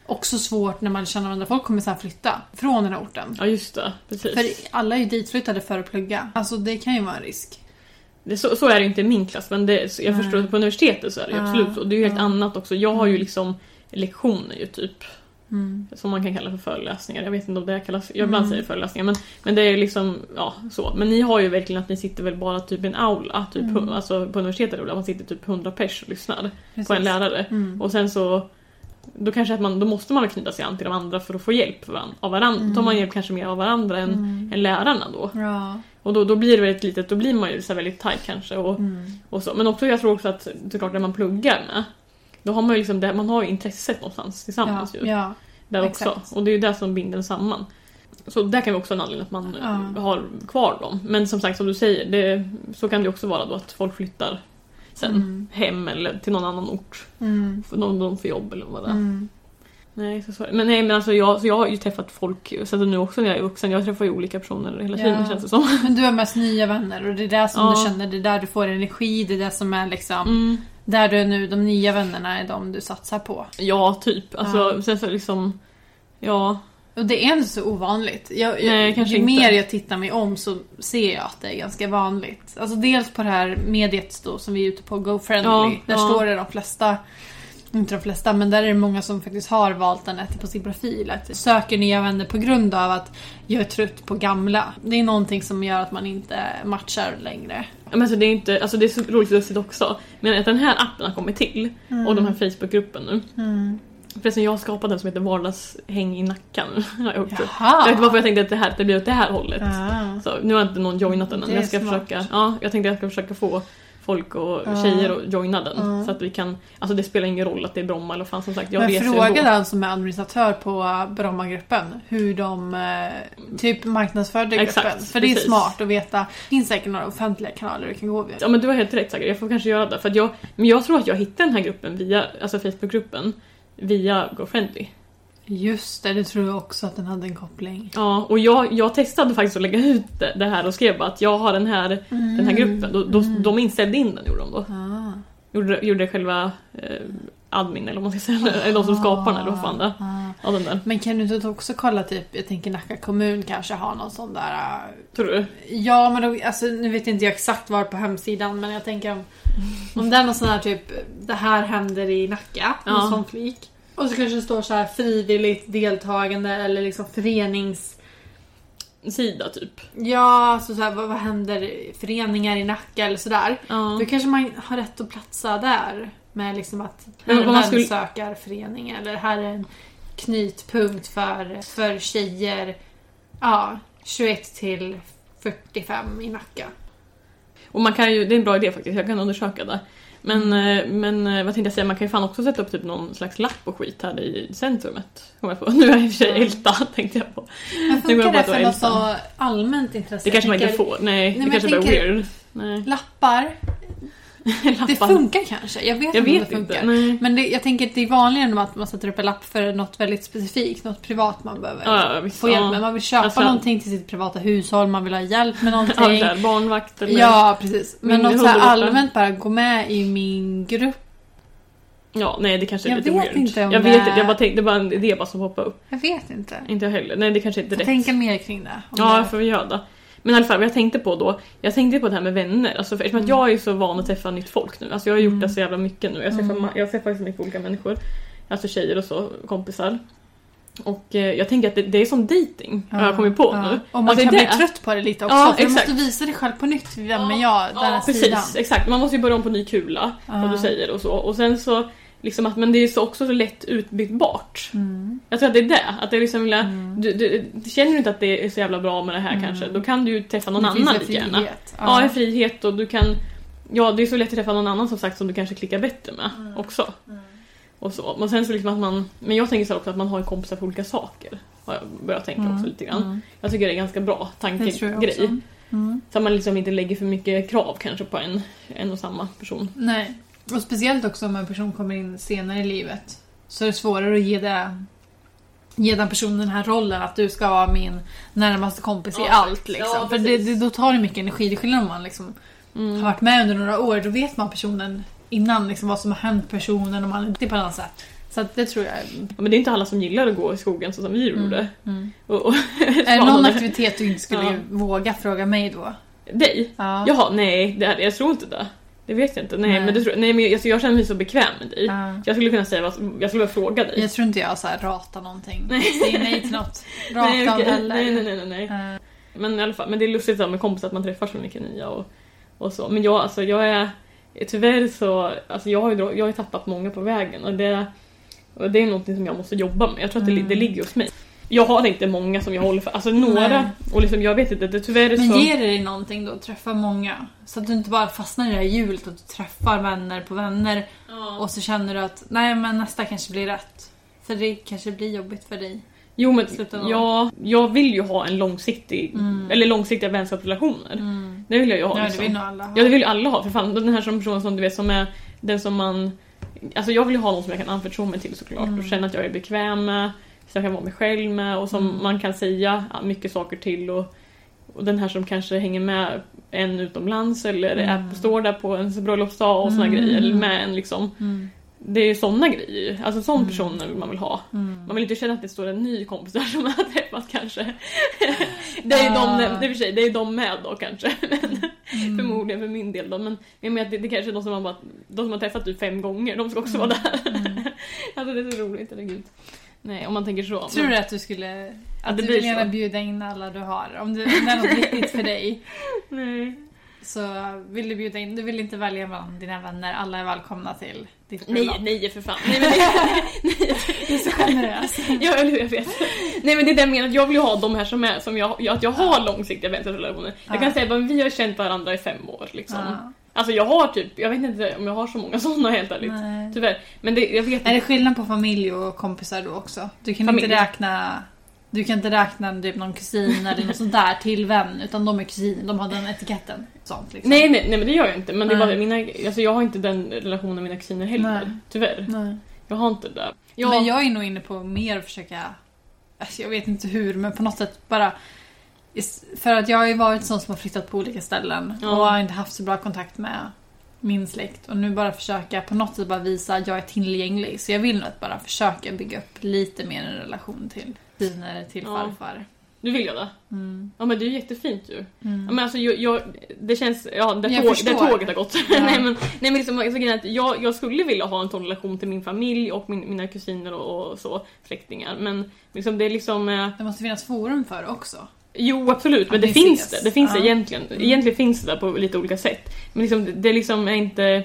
Också svårt när man känner varandra. Folk kommer sen flytta från den här orten. Ja, just det. Precis. För alla är ju ditflyttade för att plugga. Alltså det kan ju vara en risk. Det, så, så är det inte i min klass, men det, jag Nej. förstår att på universitetet så är det ju absolut så. Det är ju helt annat också. Jag har ju Mm. liksom lektioner ju typ. Mm. Som man kan kalla för föreläsningar. Jag vet inte om det kallas, jag ibland Mm. säger föreläsningar men, men det är liksom, ja så. Men ni har ju verkligen att ni sitter väl bara typ i en aula, typ, Mm. alltså på universitetet där man sitter typ 100 pers och lyssnar Precis. på en lärare. Mm. Och sen så då kanske att man, då måste man knyta sig an till de andra för att få hjälp av varandra. Mm. Då tar man hjälp kanske mer av varandra än, Mm. än lärarna då. Ja. Och då, då blir det väldigt litet, då blir man ju så väldigt tight kanske. Och, Mm. och så. Men också jag tror också att såklart när man pluggar med då har man ju liksom det, man har ju intresset någonstans tillsammans Ja, ju. ja. Där Exakt. också. Och det är ju det som binder samman. Så där kan vi också ha en anledning att man Ja. har kvar dem. Men som sagt, som du säger, det, så kan det också vara då att folk flyttar sen Mm. hem eller till någon annan ort. Mm. För någon, någon får jobb eller vad det är. Mm. Nej, så, så. Men nej, men alltså jag, så jag har ju träffat folk, så att nu också när jag är vuxen, jag träffar ju olika personer hela tiden Ja. känns det som. Men du har mest nya vänner och det är där som Ja. du känner, det är där du får energi, det är det som är liksom Mm. Där du är nu, de nya vännerna är de du satsar på. Ja, typ. Alltså, Ja. sen så liksom... Ja, Och det är inte så ovanligt. Jag, Nej, kanske ju inte. mer jag tittar mig om så ser jag att det är ganska vanligt. Alltså dels på det här mediet då som vi är ute på, GoFriendly. Ja, där står det de flesta inte de flesta, men där är det många som faktiskt har valt den på sin profil. Att söker nya vänner på grund av att jag är trött på gamla. Det är någonting som gör att man inte matchar längre. Ja, Men alltså det är inte, alltså det är så roligt lustigt också. Men att den här appen har kommit till och de här Facebookgruppen nu. Förresten jag har skapat en som heter vardagshäng i Nacka nu. har jag också. Jaha! Jag vet inte varför jag tänkte att det, här, det blir åt det här hållet. Ah. Så, nu har inte någon joinat den än. Jag ska smart. försöka, ja, jag tänkte att jag ska försöka få folk och Ja. tjejer att joina den. Ja. Så att vi kan, alltså det spelar ingen roll att det är Bromma eller fan som sagt. Jag Men reser fråga den som är administratör på Brommagruppen hur de eh, typ marknadsförde gruppen. Exakt, För det är precis. smart att veta. Det finns säkert några offentliga kanaler du kan gå via. Ja men du har helt rätt säkert, jag får kanske göra det. För jag, men jag tror att jag hittade den här gruppen via, alltså Facebookgruppen, via GoFriendly. Just det, du tror också att den hade en koppling. Ja, och jag, jag testade faktiskt att lägga ut det, det här och skrev bara att jag har den här, den här gruppen. Då, då, De inställde in den gjorde de då. Ah. Gjorde, gjorde själva eh, admin eller vad man ska säga, eller de som skapar den eller vad fan det är. Ah. Ja, den där. Men kan du inte också kolla typ, jag tänker Nacka kommun kanske har någon sån där... äh, Tror du? Ja men då, alltså, nu vet inte jag exakt var på hemsidan men jag tänker om, om det är någon sån här typ, det här händer i Nacka, Ja. någon sån flik. Och så kanske det står så här frivilligt deltagande eller liksom förenings... Sida typ. Ja, alltså så här, vad, vad händer föreningar i Nacka eller sådär. Ja. Då kanske man har rätt att platsa där. Med liksom att här är en skulle- vänsökarförening eller här är en knytpunkt för, för tjejer. Ja, 21 till 45 i Nacka. Och man kan ju, det är en bra idé faktiskt, jag kan undersöka det. Men, eh, men eh, vad tänkte jag säga, man kan ju fan också sätta upp typ någon slags lapp och skit här i centrumet. Kom jag på. Nu är jag i och för sig. Älta tänkte jag på. Men funkar det för något så allmänt intresse? Det kanske man inte får, nej, men det kanske bara är weird. Nej. Lappar, det funkar kanske. Jag vet Jag inte om vet det funkar. inte. Men det, jag tänker att det är vanligare att man sätter upp en lapp för något väldigt specifikt, något privat man behöver Ja, visst, få hjälp med. Man vill köpa Alltså- någonting till sitt privata hushåll, man vill ha hjälp med någonting. så här, barnvakt eller... Ja, precis. Men något så allmänt bara, gå med i min grupp. Ja, nej det kanske är Jag lite vet weird. inte om jag det- vet inte, jag bara tänkte, det var en idé bara som hoppade upp. Jag vet inte. Inte jag heller. Nej det kanske inte är rätt. tänka mer kring det. om Ja, det- får göra det. Men i alla fall, vad jag tänkte på då, jag tänkte på det här med vänner. Alltså, för, eftersom att jag är ju så van att träffa nytt folk nu. Alltså jag har gjort det så jävla mycket nu. Jag träffar, Mm. jag träffar så mycket olika människor. Alltså tjejer och så, kompisar. Och eh, jag tänker att det, det är som dating har jag kommit på ja. nu. Och man Alltså, kan det bli trött på det lite också. Ja, för du exakt. måste visa dig själv på nytt. Vem är jag? Den här Precis, sidan. exakt. Man måste ju börja om på ny kula, Ja. som du säger och så. Och sen så, liksom att, men det är så också så lätt utbytbart. Mm. Jag tror att det är det. Att det är liksom, du, du, du känner du inte att det är så jävla bra med det här kanske, då kan du ju träffa någon Mm. Det annan lika gärna. frihet. Ja, en frihet och du kan... Ja, det är så lätt att träffa någon annan som sagt som du kanske klickar bättre med Mm. också. Och så. Men sen så liksom att man... Men jag tänker så också att man har kompisar för olika saker. Har jag börjat tänka Mm. också lite grann. Mm. Jag tycker det är en ganska bra tankegrej. Mm. Så att man liksom inte lägger för mycket krav kanske på en, en och samma person. Nej. Och speciellt också om en person kommer in senare i livet. Så är det svårare att ge, det, ge den personen den här rollen att du ska vara min närmaste kompis i Ja, allt. Liksom. ja, För det, det, då tar det mycket energi. Det är skillnad om man liksom Mm. har varit med under några år. Då vet man personen innan liksom, vad som har hänt personen och man inte på något sätt. Så det tror jag. Ja, Men det är inte alla som gillar att gå i skogen så som vi gjorde. Mm. Och, och, Är det någon aktivitet du inte skulle Ja. våga fråga mig då? Dig? Ja. Jaha, nej, det, jag tror inte det. Det vet jag inte. Nej, Nej. men, det tror, nej, men alltså, jag känner mig så bekväm med dig. Ja. Jag skulle kunna säga vad, jag skulle fråga dig. Jag tror inte jag så här rata någonting. Nej. Säger nej till något. Rata nej, okej. heller. nej, nej, nej, nej, nej. Eh, Men i alla fall, men det är lustigt med kompisar att man träffar så mycket nya och, och så. Men jag, alltså, jag är tyvärr så, alltså jag har ju, jag har ju tappat många på vägen och det, och det är någonting som jag måste jobba med. Jag tror att det, Mm. det ligger hos mig. Jag har inte många som jag håller för, alltså några, Nej. och liksom jag vet inte, det tyvärr Men så... ger det dig någonting då att träffa många? Så att du inte bara fastnar i det här hjulet och du träffar vänner på vänner Ja. och så känner du att nej men nästa kanske blir rätt. För det kanske blir jobbigt för dig. Jo men ja, jag vill ju ha en långsiktig, Mm. eller långsiktiga vänskapsrelationer. Mm. Det vill jag ju ha. Ja, det liksom. vill nog alla ha. Ja det vill ju alla ha för fan. Den här som personen som du vet som är den som man... Alltså jag vill ju ha någon som jag kan anförtro mig till såklart Mm. och känna att jag är bekväm med. Så jag kan vara mig själv med och som Mm. man kan säga mycket saker till och, och den här som kanske hänger med en utomlands eller Mm. är, står där på ens bröllopsdag och såna Mm. grejer. Eller med en liksom. Mm. Det är ju såna grejer. Alltså sån Mm. vill man vill ha. Mm. Man vill inte känna att det står en ny kompis där som man har träffat kanske. det är ju Ah. de, det är för sig, det är de med då kanske. Men Mm. förmodligen för min del då, men jag menar att det, det kanske är de som har, bara, de som har träffat du fem gånger, de ska också vara där. Mm. alltså det är så roligt, herregud. Nej, om man tänker så. Tror du att du skulle... Att det du vill gärna så. bjuda in alla du har? Om, du, om det är något viktigt för dig Nej. så vill du bjuda in... Du vill inte välja bland dina vänner, alla är välkomna till ditt Nej, bröllop. nej för fan. Nej, men det, Det är så generöst. ja, eller hur, jag vet. Nej men det är det jag menar, att jag vill ju ha de här som är, som jag, att jag har långsiktiga vänskapsrelationer. Jag Ja. kan säga att vi har känt varandra i fem år liksom. Ja. Alltså jag har typ, jag vet inte om jag har så många sådana helt ärligt. Nej. Tyvärr. Men det, jag vet Är det skillnad på familj och kompisar då också? Du kan Familj. inte räkna... Du kan inte räkna typ någon kusin eller något sånt där till vän, utan de är kusiner, de har den etiketten. Sånt liksom. Nej, nej, nej men det gör jag inte. Men det är bara mina, alltså jag har inte den relationen med mina kusiner heller. Nej. Tyvärr. Nej. Jag har inte det. Ja, Men jag är nog inne på mer att försöka... Alltså jag vet inte hur, men på något sätt bara... För att jag har ju varit sån som har flyttat på olika ställen Ja. och har inte haft så bra kontakt med min släkt. Och nu bara försöka på något sätt bara visa att jag är tillgänglig. Så jag vill nog bara försöka bygga upp lite mer en relation till kusiner, till Ja. farfar. du vill jag det? Mm. Ja men det är ju jättefint ju. Mm. Ja, men alltså jag, jag, det känns, ja det, tåg, det tåget har gått. Ja. nej men, nej, men liksom, alltså, jag, jag skulle vilja ha en sån relation till min familj och min, mina kusiner och, och så, släktingar. Men liksom, det är liksom... Eh, Det måste finnas forum för det också. Jo absolut, men det finns ses. det. Det finns det Ja. egentligen. Egentligen finns det där på lite olika sätt. Men liksom, det, det liksom är inte...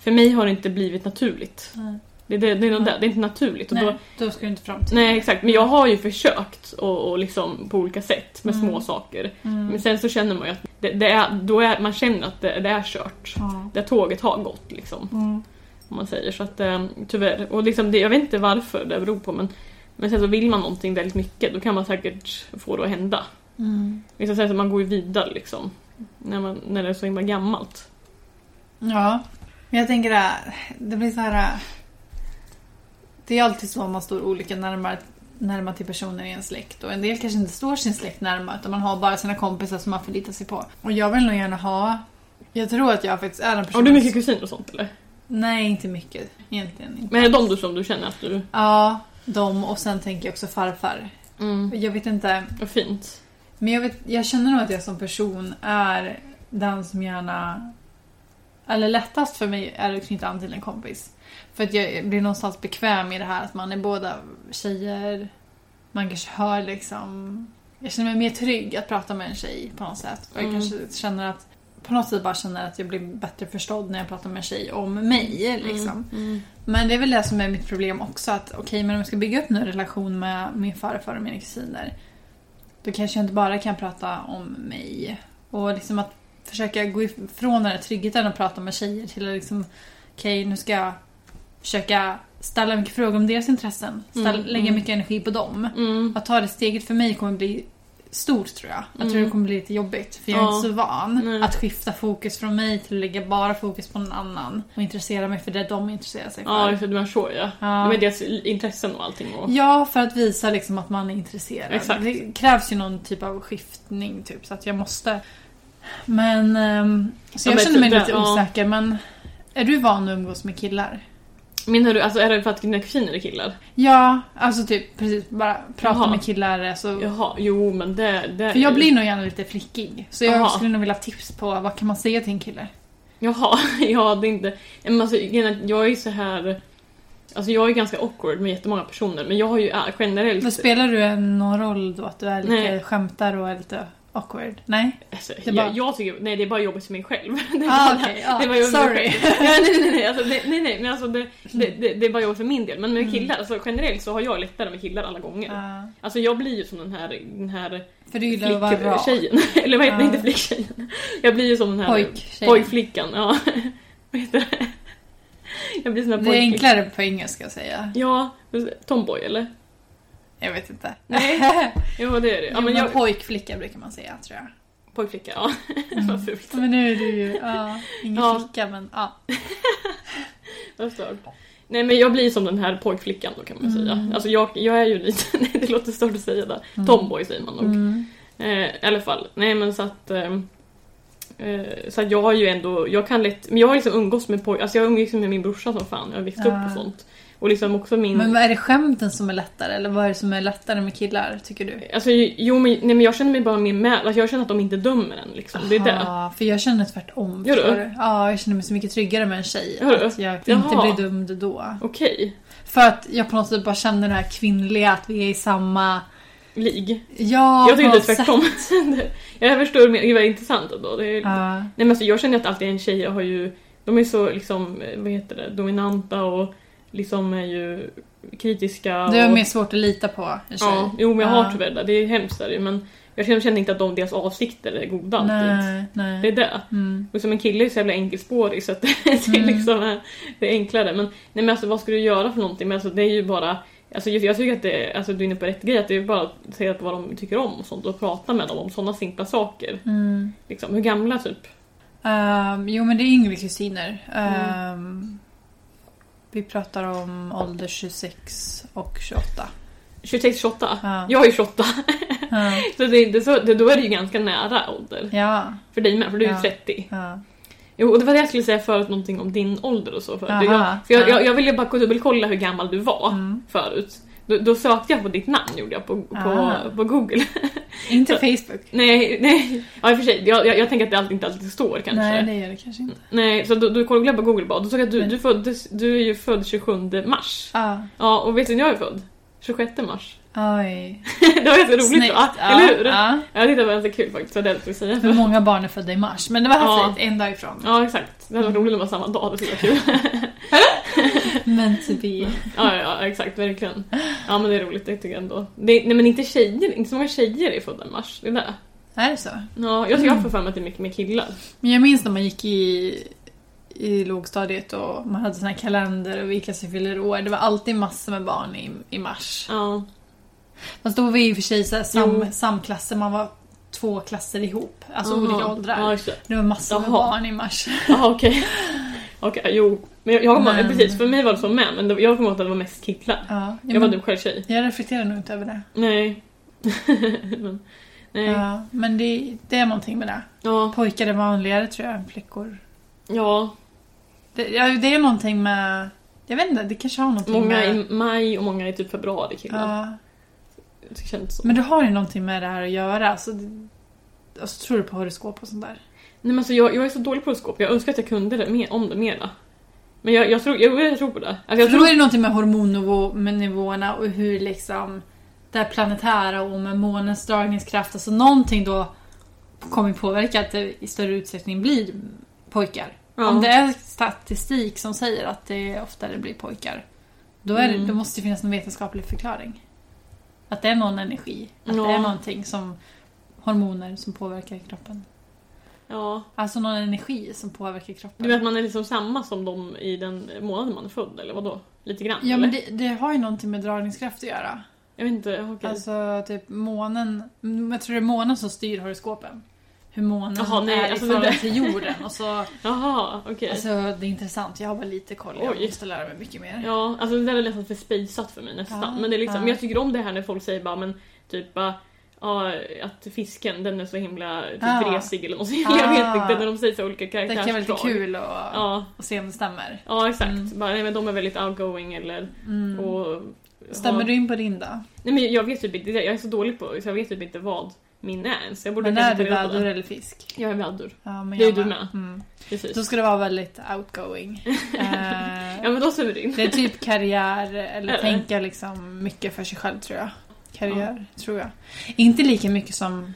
För mig har det inte blivit naturligt. Nej, Det, det, det är Nej. det, det är inte naturligt. Och då, Nej då ska du inte fram till nej exakt, men jag har ju försökt och, och liksom på olika sätt med Mm. små saker. Mm. Men sen så känner man ju att det, det är, då är, man känner att det, det är kört. Ja. Det tåget har gått liksom. Mm. Om man säger så att eh, tyvärr. Och liksom det, jag vet inte varför det beror på men, men sen så vill man någonting väldigt mycket då kan man säkert få det att hända. Mm. Sen så man går ju vidare liksom. När, man, när det är så himla gammalt. Ja, men jag tänker att det blir så här... Det är alltid så man står olika närmare, närmare till personer i en släkt. Och en del kanske inte står sin släkt närmare utan man har bara sina kompisar som man förlitar sig på. Och jag vill nog gärna ha... Jag tror att jag faktiskt är en person... Har du mycket kusiner och sånt eller? Nej, inte mycket. Egentligen inte. Men är det de du som du känner att du... Ja, de och sen tänker jag också farfar. Mm. Jag vet inte. Vad fint. Men jag, vet, jag känner nog att jag som person är den som gärna... Eller lättast för mig är att knyta an till en kompis. För att jag blir någonstans bekväm i det här att man är båda tjejer. Man kanske hör liksom... Jag känner mig mer trygg att prata med en tjej på något sätt. Och jag Mm. kanske känner att... På något sätt bara känner att jag blir bättre förstådd när jag pratar med en tjej om mig. Liksom. Mm. Mm. Men det är väl det som är mitt problem också. Att okej, men om jag ska bygga upp en relation med min farfar och mina kusiner. Då kanske jag inte bara kan prata om mig. Och liksom att försöka gå ifrån den här tryggheten och prata med tjejer till att liksom okej, nu ska jag försöka ställa mycket frågor om deras intressen. Ställa, Mm, lägga mm. mycket energi på dem. Mm. Att ta det steget för mig kommer bli stort tror jag. Jag tror Mm. det kommer bli lite jobbigt. För jag är Ja. inte så van Nej. att skifta fokus från mig till att lägga bara fokus på någon annan. Och intressera mig för det de intresserar sig för. Ja, det, du menar så ja. Ja. Det var deras intressen och allting. Och... Ja, för att visa liksom att man är intresserad. Exakt. Det krävs ju någon typ av skiftning typ, så att jag måste... Men... ehm, så Ja, jag men känner mig det- lite ja. osäker, men... Är du van att umgås med killar? Menar du, alltså är det för att dina kusiner är killar? Ja, alltså typ precis bara prata Jaha. med killar. Så... Jaha, jo men det... det För jag blir nog gärna lite flickig. Så jag Jaha. skulle nog vilja ha tips på vad kan man säga till en kille? Jaha, ja det är inte... Men alltså, jag är så här... Alltså jag är ganska awkward med jättemånga personer men jag har ju äh, generellt... Men spelar du någon roll då? Att du är lite Nej. skämtar och är lite awkward? Nej? Alltså, Det bara- jag, jag tycker, nej det är bara jobbigt för mig själv. Det Ah, det jobbigt mig sorry. nej, nej, nej, alltså, det, nej, nej, men alltså det, det, det, det är bara jobbigt för min del. Men med Mm. killar, alltså generellt så har jag lättare med killar alla gånger. Ja. Alltså jag blir ju som den här, den här för du gillar att vara rak. flicktjejen. Eller vad heter det? Inte flicktjejen. Jag blir ju som den här Pojktjejen. pojkflickan. Ja. vad heter det? Jag blir den här Det är enklare på engelska att säga. Ja, tomboy eller? Jag vet inte. Nej. Jo det är det. Ja, men jag, pojkflicka brukar man säga tror jag. pojkflicka, ja. Vad fult. Men nu är du ju, ja, ingen Ja. flicka men ja. Vad stört. Nej men jag blir som den här pojkflickan då kan man Mm. säga. Alltså jag, jag är ju lite, nej det låter stört att säga det. Mm. Tomboy säger man nog. Mm. Eh, I alla fall. Nej men så att... Eh, eh, så jag har ju ändå, jag kan lätt, men jag har liksom umgås med poj, alltså jag umgås med min brorsa som fan, jag har växt upp Ja. och sånt. Och liksom också min... Men vad är det skämten som är lättare eller vad är det som är lättare med killar tycker du? Alltså jo men, nej, men jag känner mig bara mer med, alltså, jag känner att de inte dömer en liksom. Det är det. För jag känner tvärtom. Gör du? Ja, jag känner mig så mycket tryggare med en tjej. Gör du? Att jag inte Jaha. blir dömd då. Okej. För att jag på något sätt bara känner det här kvinnliga, att vi är i samma... Lig. Ja, jag tycker det är tvärtom. jag förstår mer, det var intressant ändå. Det är, Ja. Nej men alltså jag känner att alltid en tjej har ju, de är så liksom, eh, vad heter det, dominanta och liksom är ju kritiska. Det är och, mer svårt att lita på en tjej. Ja, jo men jag Ja. har tyvärr det. Det är hemskt är det men jag känner, inte att de, deras avsikter är goda alltid. Nej, Det är det. Mm. Och som en kille är så jävla enkelspårig så att det är Mm. liksom är, det är enklare. Men, nej men alltså vad ska du göra för någonting? Men alltså det är ju bara Alltså jag, jag tycker att det är, alltså du är inne på rätt grej, att det är bara att säga vad de tycker om och sånt och prata med dem om sådana simpla saker. Mm. Liksom, hur gamla typ? Ehm, jo, men det är yngre kusiner. Mm. Vi pratar om ålder 26 och 28. 26-28? Ja. Jag är 28. Ja. Så, det är inte så då är det ju ganska nära ålder. ja. För dig med, för du är ju Ja. 30. ja. Jo, och det var det jag skulle säga förut, någonting om din ålder och så. För, Aha, jag, för jag, ja. jag, jag ville bara dubbelkolla hur gammal du var Mm. förut. Då, då sökte jag på ditt namn, gjorde jag, på, på, Aha. på Google. Inte Facebook. nej, nej. Ja, i och för sig. Jag, jag, jag tänker att det alltid, inte alltid står kanske. Nej, Nej, det gör det kanske inte. så då, då kollade jag på Google bara. Då såg jag att du, Men- du, föddes, du är ju född 27 mars. Ah, Ja, och vet du när jag är född? 26 mars. Oj. det var ganska roligt Snyggt. va? Ja, Eller hur? Ja. Ja, det var ganska kul faktiskt, vad det jag skulle säga. För många barn är födda i mars. Men det var Ja. häftigt, en dag ifrån. Ja, exakt. Det hade varit roligt om det var samma dag, det skulle vara kul. Meant to be. Ja, ja, ja, exakt, verkligen. Ja, men det är roligt, det tycker jag ändå. Det, nej, men inte tjejer, inte så många tjejer är födda i mars. Det är det. Är det så? Ja, jag tycker jag får för mig att det är mycket mer killar. Men jag minns när man gick i, i lågstadiet och man hade sån här kalender och vilka som fyller år. Det var alltid massor med barn i, i mars. Ja, Fast då var vi i och för sig så här sam, samklasser, man var två klasser ihop. Alltså Aha. olika åldrar. Ja, det. Det var massor med Jaha. barn i mars. Jaha, okej. Okej, jo. Men jag, jag Men- precis, för mig var det så med, men jag kommer ihåg att det var mest killar. Ja, Jag var typ själv tjej. jag reflekterar nog inte över det. Nej. men, nej. Ja. Ja, men det, det är någonting med det. Ja. Pojkar är vanligare tror jag än flickor. ja. Det, ja, det är någonting med... Jag vet inte, det kanske har någonting Många med... i maj och många i typ februari killar. Ja, Det känns så. men det har ju någonting med det här att göra. Alltså, det, alltså, tror du på horoskop och sånt där? Nej men alltså jag, jag är så dålig på horoskop, jag önskar att jag kunde det mer, om det mera. Men jag, jag, tror, jag, jag tror på det. Alltså jag tror det är någonting med hormonnivåerna och hur liksom det här planetära och med månens dragningskraft, alltså någonting då kommer påverka att det i större utsträckning blir pojkar. Ja. Om det är statistik som säger att det oftare blir pojkar, då, är det, Mm. då måste det finnas någon vetenskaplig förklaring. Att det är någon energi, att Ja. det är någonting som hormoner som påverkar kroppen. ja. Alltså någon energi som påverkar kroppen. Du vet att man är liksom samma som de i den månaden man är född, eller vadå? Lite grann? Ja eller? men det, det har ju någonting med dragningskraft att göra. Jag vet inte, okej. Alltså typ månen, jag tror det är månen som styr horoskopen. Hur månen Jaha, nej, är alltså i förhållande till jorden. Och så, Jaha, okej. alltså, det är intressant, jag har bara lite koll. Jag Oj. måste lära mig mycket mer. Ja, alltså det där är nästan för spejsat för mig nästan. Ja, men det är liksom, ja. men jag tycker om det här när folk säger bara men typ bara Ja, att fisken den är så himla typ, Ah. vresig eller något sånt. Jag vet inte när de säger så olika Det kan vara lite karaktärsdrag. kul att Ja, att se om det stämmer. ja exakt. Mm. Bara, nej, men de är väldigt outgoing eller Mm. och, Stämmer har- du in på din då? Nej men jag vet typ inte, jag är så dålig på så jag vet typ inte vad min är ens. Jag borde Men är du vädur det. eller fisk? Jag är vädur, Ja, men Det är du med. Mm. precis. Då ska det vara väldigt outgoing. Eh, Ja men då ser vi in. Det är typ karriär, eller tänka liksom mycket för sig själv tror jag. Karriär, tror jag. Inte lika mycket som...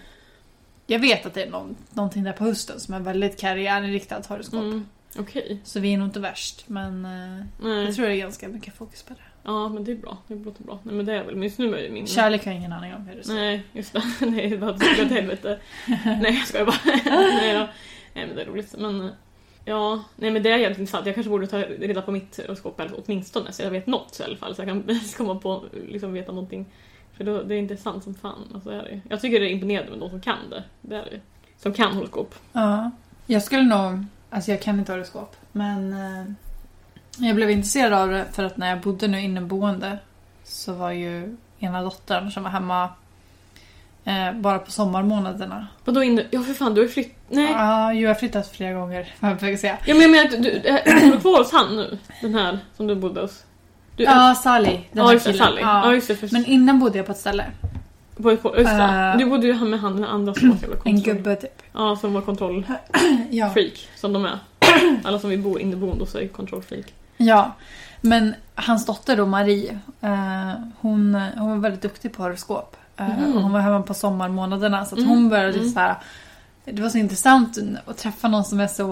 Jag vet att det är någon, någonting där på hösten som är väldigt karriärinriktat horoskop. Mm, Okej. Så vi är nog inte värst, men eh, jag tror det är ganska mycket fokus på det. Ja men det är bra, det låter bra. Nej men det är väl, just nu är min... Kärlek har jag ingen aning om hur det ser Nej, just det. Nej, det var åt helvete. Nej, jag skojar bara. nej, då. nej, men det är roligt. Men ja, nej men det är jävligt intressant. Jag kanske borde ta reda på mitt horoskop åtminstone så jag vet något i alla fall. Så jag kan komma på, liksom veta någonting. För då, det är intressant som fan. Alltså, är det. Jag tycker det är imponerande med de som kan det. det, är det. Som kan horoskop. Ja. Jag skulle nog... Alltså jag kan inte horoskop, men... Eh, jag blev intresserad av det för att när jag bodde nu inneboende så var ju ena dottern som var hemma eh, bara på sommarmånaderna. Vadå inne? Ja för fan, du har ju flytt... Nej. Ja, jag har flyttat flera gånger, jag säga. Ja men jag menar att du, bor du kvar hos han nu? Den här som du bodde hos? Du, Ja, Sally. Den ja just det. Sally. Ja. just det. För, Men innan bodde jag på ett ställe. på, på, just det. Eh, du bodde ju med han den andra som var jävla En kontroll. gubbe typ. Ja, som var kontrollfreak. Ja. Som de är. Alla som vill bo inneboende så är kontrollfreak. Ja. Men hans dotter då, Marie, eh, hon, hon var väldigt duktig på horoskop. Eh, Mm. och Hon var hemma på sommarmånaderna så att Mm, hon började mm. så här. Det var så intressant att träffa någon som är så...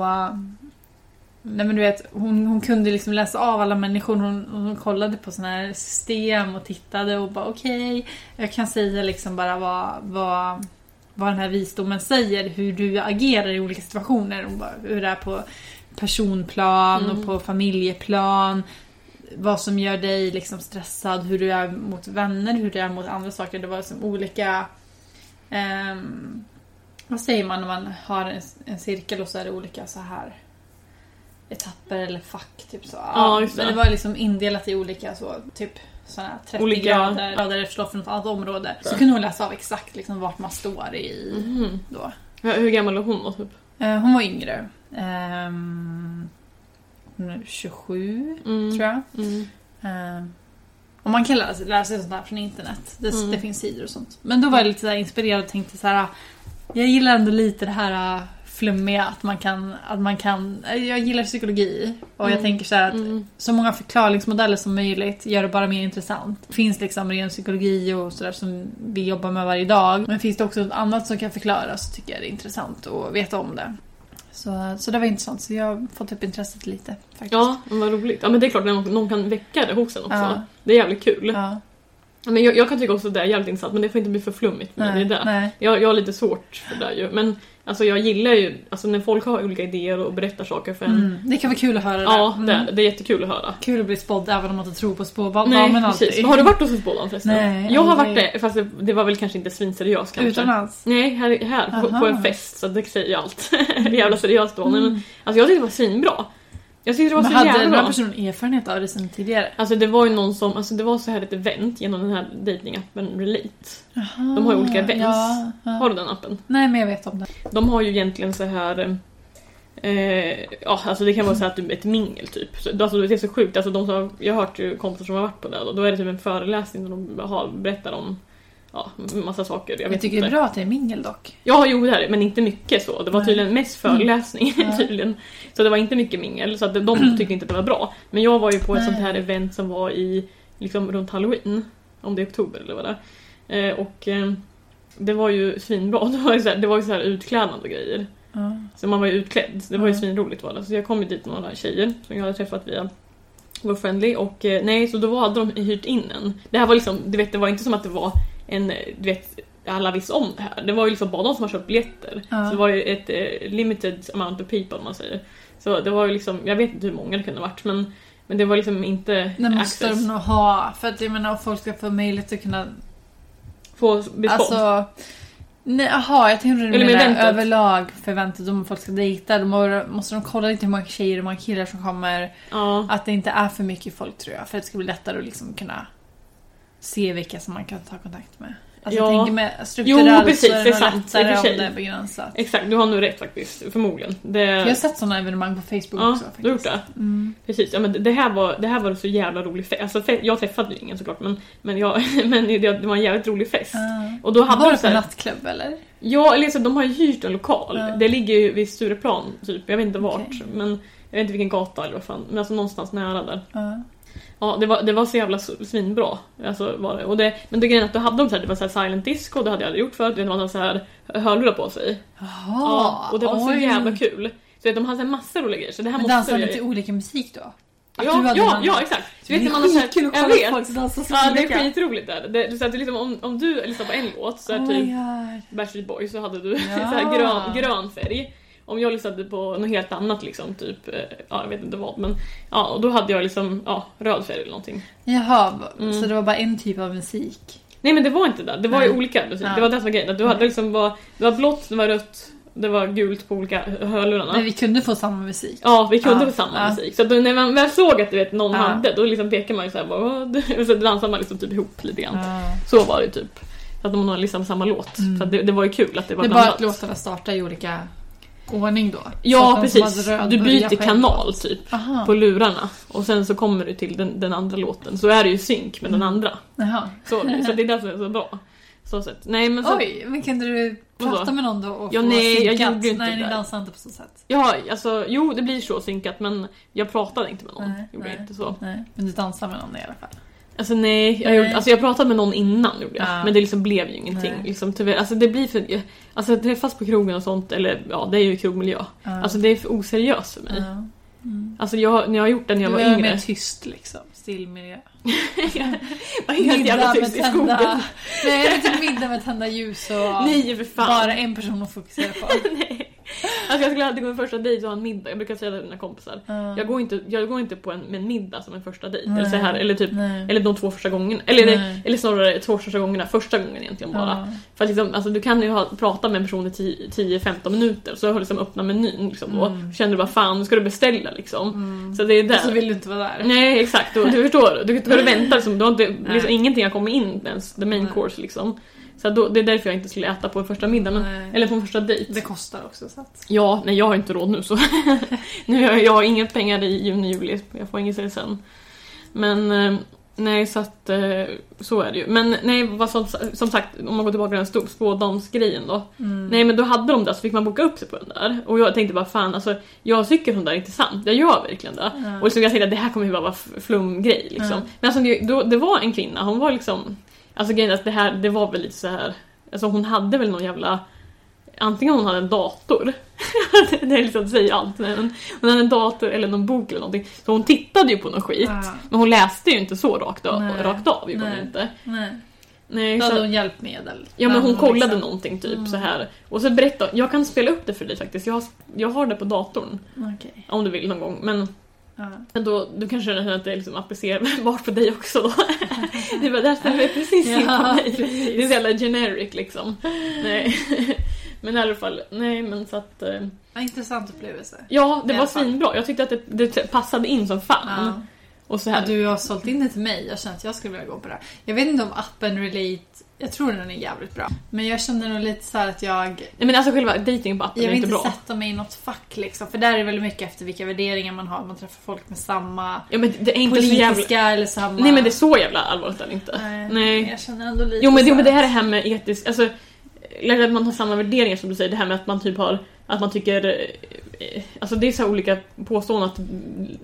Nej men du vet, hon, hon kunde liksom läsa av alla människor. Hon, hon kollade på såna här system och tittade och bara okej. jag kan säga liksom bara vad, vad, vad den här visdomen säger. Hur du agerar i olika situationer. Hon bara, hur det är på personplan Mm. och på familjeplan. Vad som gör dig liksom stressad, hur du är mot vänner, hur du är mot andra saker. Det var liksom olika... ehm, vad säger man när man har en, en cirkel och så är det olika så här etapper eller fack. Typ så. Ja, det. Men det var liksom indelat i olika så, typ här 30 Olika- grader, grader efter för något annat område. Så kunde hon läsa av exakt liksom vart man står i Mhm. då. Hur gammal är hon då typ? Eh, hon var yngre. Ehm, hon är 27 Mm. tror jag. Mm. Ehm, och man kan lära sig, lära sig sånt här från internet. Det, Mm. det finns sidor och sånt. Men då var jag lite så inspirerad och tänkte så här. Jag gillar ändå lite det här äh, flummiga att man kan, att man kan jag gillar psykologi och jag Mm. tänker så här att Mm. så många förklaringsmodeller som möjligt gör det bara mer intressant. Det finns liksom ren psykologi och sådär som vi jobbar med varje dag. Men finns det också något annat som kan förklaras så tycker jag det är intressant att veta om det. Så, så det var intressant, så jag har fått upp intresset lite faktiskt. Ja, men vad roligt. Ja men det är klart att någon, någon kan väcka det hos en också. Ja. Det är jävligt kul. Ja, Men jag, jag kan tycka också att det är jävligt intressant men det får inte bli för flummigt. nej, det är nej. Jag, jag har lite svårt för det ju. Men alltså jag gillar ju alltså när folk har olika idéer och berättar saker för en. Mm. Det kan vara kul att höra Ja, det. det, Mm. är, det är jättekul att höra. Kul att bli spådd även om man inte tror på spådamen Nej, alltid. precis. Har du varit hos en spådam förresten? Nej, Jag har aldrig. varit det, fast det, det var väl kanske inte svinseriöst kanske. Utomlands? Nej, här, här på, på en fest, så det säger ju allt. Jävla seriöst då. Mm. Men, alltså jag tyckte det var svinbra. Jag tyckte det var Men så hade den jävla bra. personen erfarenhet av det sen tidigare? Alltså det var ju någon som, alltså det var så här ett event genom den här datingappen Relate. Jaha, De har ju olika events. Ja, ja. Har du den appen? Nej, men jag vet om det. De har ju egentligen så här Eh, ja, alltså det kan vara så att du ett mingel typ. Så, alltså det är så sjukt. Alltså de som, jag har hört ju kompisar som har varit på det och då är det typ en föreläsning där de har, berättar om ja, massa saker. Jag, Jag, vet tycker inte. det är bra att det är mingel dock. Ja, jo det är det, men inte mycket så. Det var tydligen mest föreläsning Ja. tydligen. Så det var inte mycket mingel, så att de tyckte inte att det var bra. Men jag var ju på ett Nej. sånt här event som var i, liksom runt halloween. Om det är oktober eller vad det är. Eh, och eh, det var ju svinbra. Det var ju så här, det var ju så här utklädnad och grejer. Ja. Så man var ju utklädd. Det var ju svinroligt var det. Så jag kom ju dit med några tjejer som jag hade träffat via vår friendly och eh, nej, så då hade de hyrt in en. Det här var liksom, du vet, det var inte som att det var en, du vet, alla visste om det här. Det var ju liksom bara de som har köpt biljetter. Ja. Så det var ju ett eh, limited amount of people om man säger. Så det var ju liksom, jag vet inte hur många det kunde ha varit men, men det var liksom inte Det måste access. de nog ha. För att jag menar, om folk ska få möjlighet att kunna... Få spådd. Alltså... Nej, jaha, jag tänkte du menar överlag för eventet om folk ska dejta. Då må- måste de kolla lite hur många tjejer och många killar som kommer. ja. Att det inte är för mycket folk tror jag. För att det ska bli lättare att liksom kunna se vilka som man kan ta kontakt med. Alltså Ja. jag tänker med strukturellt precis, så är det är det sant, för lättare om det är begränsat. Exakt, du har nog rätt faktiskt. Förmodligen. Det... Jag har sett sådana evenemang på Facebook Ja, också. du har gjort det? Mm. Precis, ja, men det- här var, det här var så jävla rolig fest. Alltså, jag träffade ju ingen såklart men, men, jag, men det, det var en jävligt rolig fest. Ah. Och då hade Var de det på nattklubb eller? Ja, eller så, de har ju hyrt en lokal. Ja. Det ligger ju vid Stureplan, typ. Jag vet inte vart. Okej. Men jag vet inte vilken gata eller vad fan. Men alltså någonstans nära där. Ja. Det var, det var så jävla svinbra. Alltså, var det. Och det, men det grejen att då hade de så här, det var så här silent disco, det hade jag aldrig gjort förut. De hade så här hörlurar på sig. Jaha, Ja, och det var så oj. jävla kul. Så de hade så här massor roliga grejer. Så det här Men dansade ni till olika musik då? Att du Ja, ja, någon- ja, exakt. Så vet det ni, är så här- skitkul att kolla vet. på folk så Ja, det är skitroligt där. Det, så att det liksom, om, om du lyssnar på en låt så är Oh typ. Backstreet Boys så hade du Ja. så här grön, grön färg. Om jag lyssnade på något helt annat liksom, typ, eh, ja jag vet inte vad men ja och då hade jag liksom, ja röd färg eller någonting. Jaha, Mm. så det var bara en typ av musik? Nej men det var inte det, det var ju Nej. olika musik. Ja. Det var det som var grejen, du hade liksom var, det var blått, det var rött, det var gult på olika hörlurarna. Men vi kunde få samma musik? Ja, vi kunde Ja, på samma ja. musik. Så då, när man väl såg att du vet, någon Ja. hade, då liksom pekar man ju såhär bara "Vad?" och så dansar man liksom typ ihop lite grann. Så var det typ. Så att de har liksom samma låt. Mm. Så det, det var ju kul att det var Det är bara blandat. att låtarna startar i olika ordning då? Ja precis, du byter kanal låt. typ Aha. på lurarna och sen så kommer du till den, den andra låten så är det ju synk med den Mm. andra. Jaha. Så, så det är därför det är så bra. Så sätt. Nej men så, Oj, men kunde du prata med någon då och Ja, få nej, jag synkat? gjorde ju inte Nej, ni dansade inte på så sätt. ja, alltså, jo det blir så synkat men jag pratade inte med någon. Nej, gjorde jag nej. inte så. Nej, men du dansade med någon i alla fall. Alltså nej, jag. Gjorde, alltså, jag pratade med någon innan gjorde jag. Ja. Men det liksom blev ju ingenting. Nej. Liksom, tyvärr. Alltså det blir för... Alltså att träffas på krogen och sånt, eller ja det är ju krogmiljö. Ja. Alltså det är för oseriöst för mig. Ja. Mm. Alltså jag, när jag har gjort det när jag Du var är yngre. mer tyst liksom, still miljö. Vad helt jävla tyst i skogen. Nej, men typ middag med tända ljus och Nej för fan. bara en person att fokusera på. Nej. Alltså jag skulle alltid gå en första dejt och ha en middag. Jag brukar säga det till mina kompisar. Ja. Jag går inte, jag går inte på en, med en middag som en första dejt. Eller, så här, eller, typ, Nej. eller de två första gångerna. Eller, Nej. eller snarare två första gångerna. Första gången egentligen bara. Ja. För att liksom, alltså, du kan ju ha, prata med en person i 10 10-15 minuter så har du liksom öppnat menyn liksom, Mm. känner du bara fan nu ska du beställa liksom. Mm. Så det är där. Så vill du inte vara där. Nej exakt, och, du förstår. Du ska du vänta liksom, du har inte, liksom, ingenting har kommit in ens, the main course liksom. Så då, det är därför jag inte skulle äta på en första middag, men, Nej. eller på en första dejt. Det kostar också så att... Ja, nej jag har inte råd nu så. nu har jag, jag har inga pengar i juni, juli, jag får inget sen. Men eh, nej så att eh, så är det ju. Men nej, vad som, som sagt, om man går tillbaka till den spådomsgrejen då. Mm. Nej men då hade de det så fick man boka upp sig på den där. Och jag tänkte bara fan alltså, jag tycker sånt där är intressant, jag gör verkligen det. Ja. Och liksom jag tänkte att det här kommer ju bara vara flumgrej liksom. Ja. Men alltså det, då, det var en kvinna, hon var liksom, alltså grejen är att det här, det var väl lite så här. alltså hon hade väl någon jävla Antingen hon hade en dator, det är liksom att säga allt, men hon hade en dator eller någon bok eller någonting. Så hon tittade ju på någon skit, Ja. men hon läste ju inte så rakt av, Nej. rakt av gjorde hon inte. Nej. Nej, Då så, hade hon hjälpmedel. ja men hon Bland kollade liksom- någonting typ Mm. så här. Och så berättade jag kan spela upp det för dig faktiskt, jag har, jag har det på datorn. Okej. Om du vill någon gång, men Ja. Men då, du kanske känner att det är liksom applicerbart på dig också då. det var där stämmer det precis in på Ja, mig. Det är så jävla generic liksom. Nej. Men i alla fall, nej men så att... eh, Ja, intressant upplevelse. Ja, det var svinbra. Jag tyckte att det, det passade in som fan. Ja. Och så Ja, här. du har sålt in det till mig. Jag känner att jag skulle vilja gå på det. här. Jag vet inte om appen Relate, jag tror den är jävligt bra. Men jag känner nog lite så här att jag, Nej men alltså själva dating på appen jag är vill inte inte bra. sätta mig i något fack liksom. För där är det väldigt mycket efter vilka värderingar man har. Man träffar folk med samma Ja men det är inte så politiska jävla... eller samma... Nej men det är så jävla allvarligt är det inte. Nej, Nej. Jag känner ändå lite Jo men, så jo, men det här är det här med etisk, alltså eller att man har samma värderingar som du säger, det här med att man typ har, att man tycker, eh, alltså det är så här olika påståenden att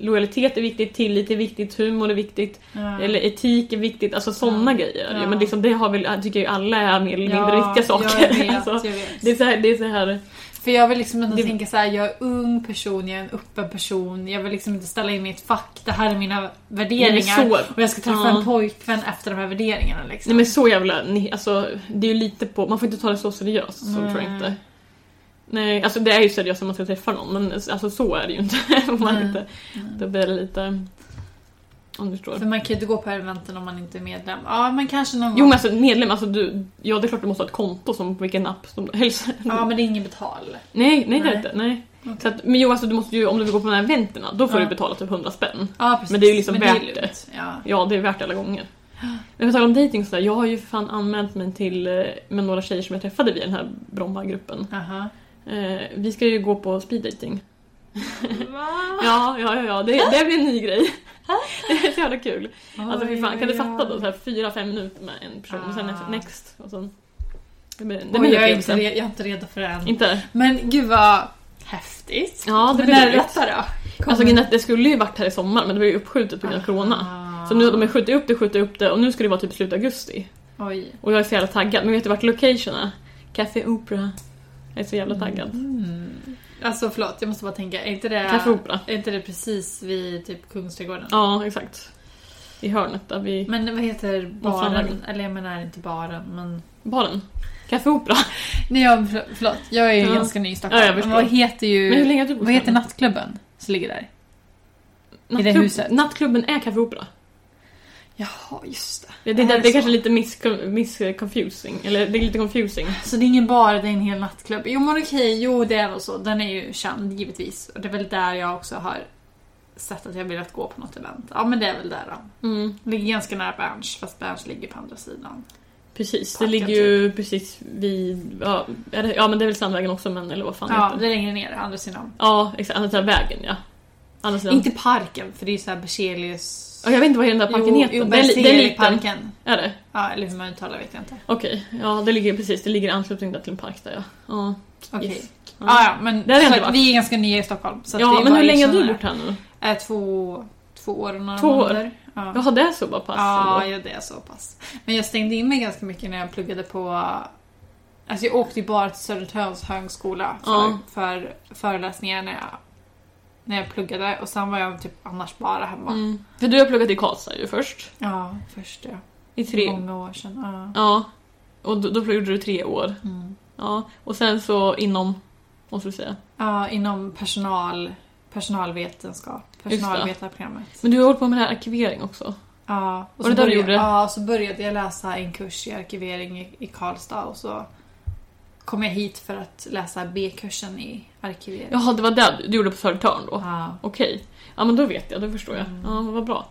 lojalitet är viktigt, tillit är viktigt, humor är viktigt, Ja. eller etik är viktigt, alltså sådana Ja. grejer. Ja. Men liksom det har väl, tycker ju alla är mer eller mindre viktiga saker. Vet, alltså, det är så här, det är så här För jag vill liksom ändå Det- tänka så här: jag är ung person, jag är en öppen person. Jag vill liksom inte ställa in mig i ett fack. Det här är mina värderingar. Så- och jag ska träffa Ja. en pojkvän efter de här värderingarna liksom. Nej men så jävla, alltså det är ju lite på, man får inte ta det så seriöst, så Nej. tror jag inte. Nej, alltså det är ju seriöst om man ska träffa någon, men alltså så är det ju inte. man Nej. inte då blir det lite, om du förstår. För man kan ju inte gå på eventen om man inte är medlem. Ja, men kanske någon Jo gång. men alltså medlem, alltså du, ja det är klart du måste ha ett konto som på vilken app som helst. Ja, men det är ingen betal. Nej, nej det är Nej. inte, nej. Okej. Så att, men jo alltså du måste ju, om du vill gå på de här eventerna, då får Ja. du betala typ 100 spänn. Ja, precis. Men det är ju liksom värt lugnt. Ja. Ja, det är värt det alla gånger. Men på tal om dejting sådär, jag har ju för fan anmält mig till eh, med några tjejer som jag träffade via den här Bromma-gruppen. Aha. Eh, vi ska ju gå på speeddating. Va? Ja, ja, ja, ja. Det, det blir en ny grej. Det är så jävla kul. Alltså fy fan, kan du fatta då så här fyra, fem minuter med en person och sen Ah. next och sen... Det blir, det Oj, blir jag, är inte, jag är inte redo för det än. Inte? Men gud vad häftigt. Ja, det blir när detta då? Alltså det skulle ju varit här i sommar men det var ju uppskjutet på grund av corona. Ah. Så nu har de skjutit upp det, skjutit upp det och nu ska det vara typ slut augusti. Oj. Och jag är så jävla taggad. Men vet du vart location är? Café Opera. Jag är så jävla taggad. Mm. Alltså förlåt, jag måste bara tänka. Är inte det, Café Opera. är inte det precis vid typ Kungsträdgården? Ja, exakt. I hörnet där vid Men vad heter baren? Eller jag menar inte baren, men... baren. Café Opera. Nej, jag, för- förlåt. Jag är ju Ja. ganska ny i Stockholm. Ja, jag men vad heter ju... Men hur länge har du bott vad heter nattklubben som ligger där? i det Nattklubb- huset? Nattklubben är Café Opera. Jaha, just det. Det, det, Är det, det det är kanske lite miss- miss-confusing. Eller det är lite confusing. Så det är ingen bar, det är en hel nattklubb. Jo men okej, jo det är väl så. Den är ju känd givetvis. Och det är väl där jag också har sett att jag velat gå på något event. Ja men det är väl där då. Mm. Ligger ganska nära Berns, fast Berns ligger på andra sidan. Precis, det Parken, ligger ju precis vid... Ja, det, ja men det är väl Strandvägen också men eller vad fan Ja, heter det är längre ner, andra sidan. Ja, exakt. Andra sidan vägen ja. Andra sidan. Inte parken, för det är så här Berzelius... Ja, jag vet inte vad den där parken jo, heter. Jo, det är, det? Ja, eller hur man uttalar vet jag inte. Okej, ja det ligger precis. Det ligger i anslutning till en park där ja. Ja, Okej. yes. Ja, ja, men Det så vi är ganska nya i Stockholm. Så ja men hur länge har du bott här nu? Är två, två år och några Två år? månader. Ja. Jaha, det är så bara pass Ja, ja, det är så pass. Men jag stängde in mig ganska mycket när jag pluggade på... Alltså jag åkte ju bara till Södertörns högskola för, Ja. för föreläsningar när jag, när jag pluggade och sen var jag typ annars bara hemma. Mm. För du har pluggat i Karlstad ju först. Ja, först ja. I tre... Många år sedan. Ja. Ja. Och då, då gjorde du tre år. Mm. Ja. Och sen så inom... Vad ska vi säga? ja, inom personal, personalvetenskap. Personalvetarprogrammet. Men du har hållit på med det här arkivering också. Ja, och där du började, gjorde? Ja, så började jag läsa en kurs i arkivering i, i Karlstad och så kom jag hit för att läsa B-kursen i arkivering. Jaha, det var det du gjorde på Södertörn då? Ja. Okej. Ja men då vet jag, då förstår jag. Mm. Ja, vad bra.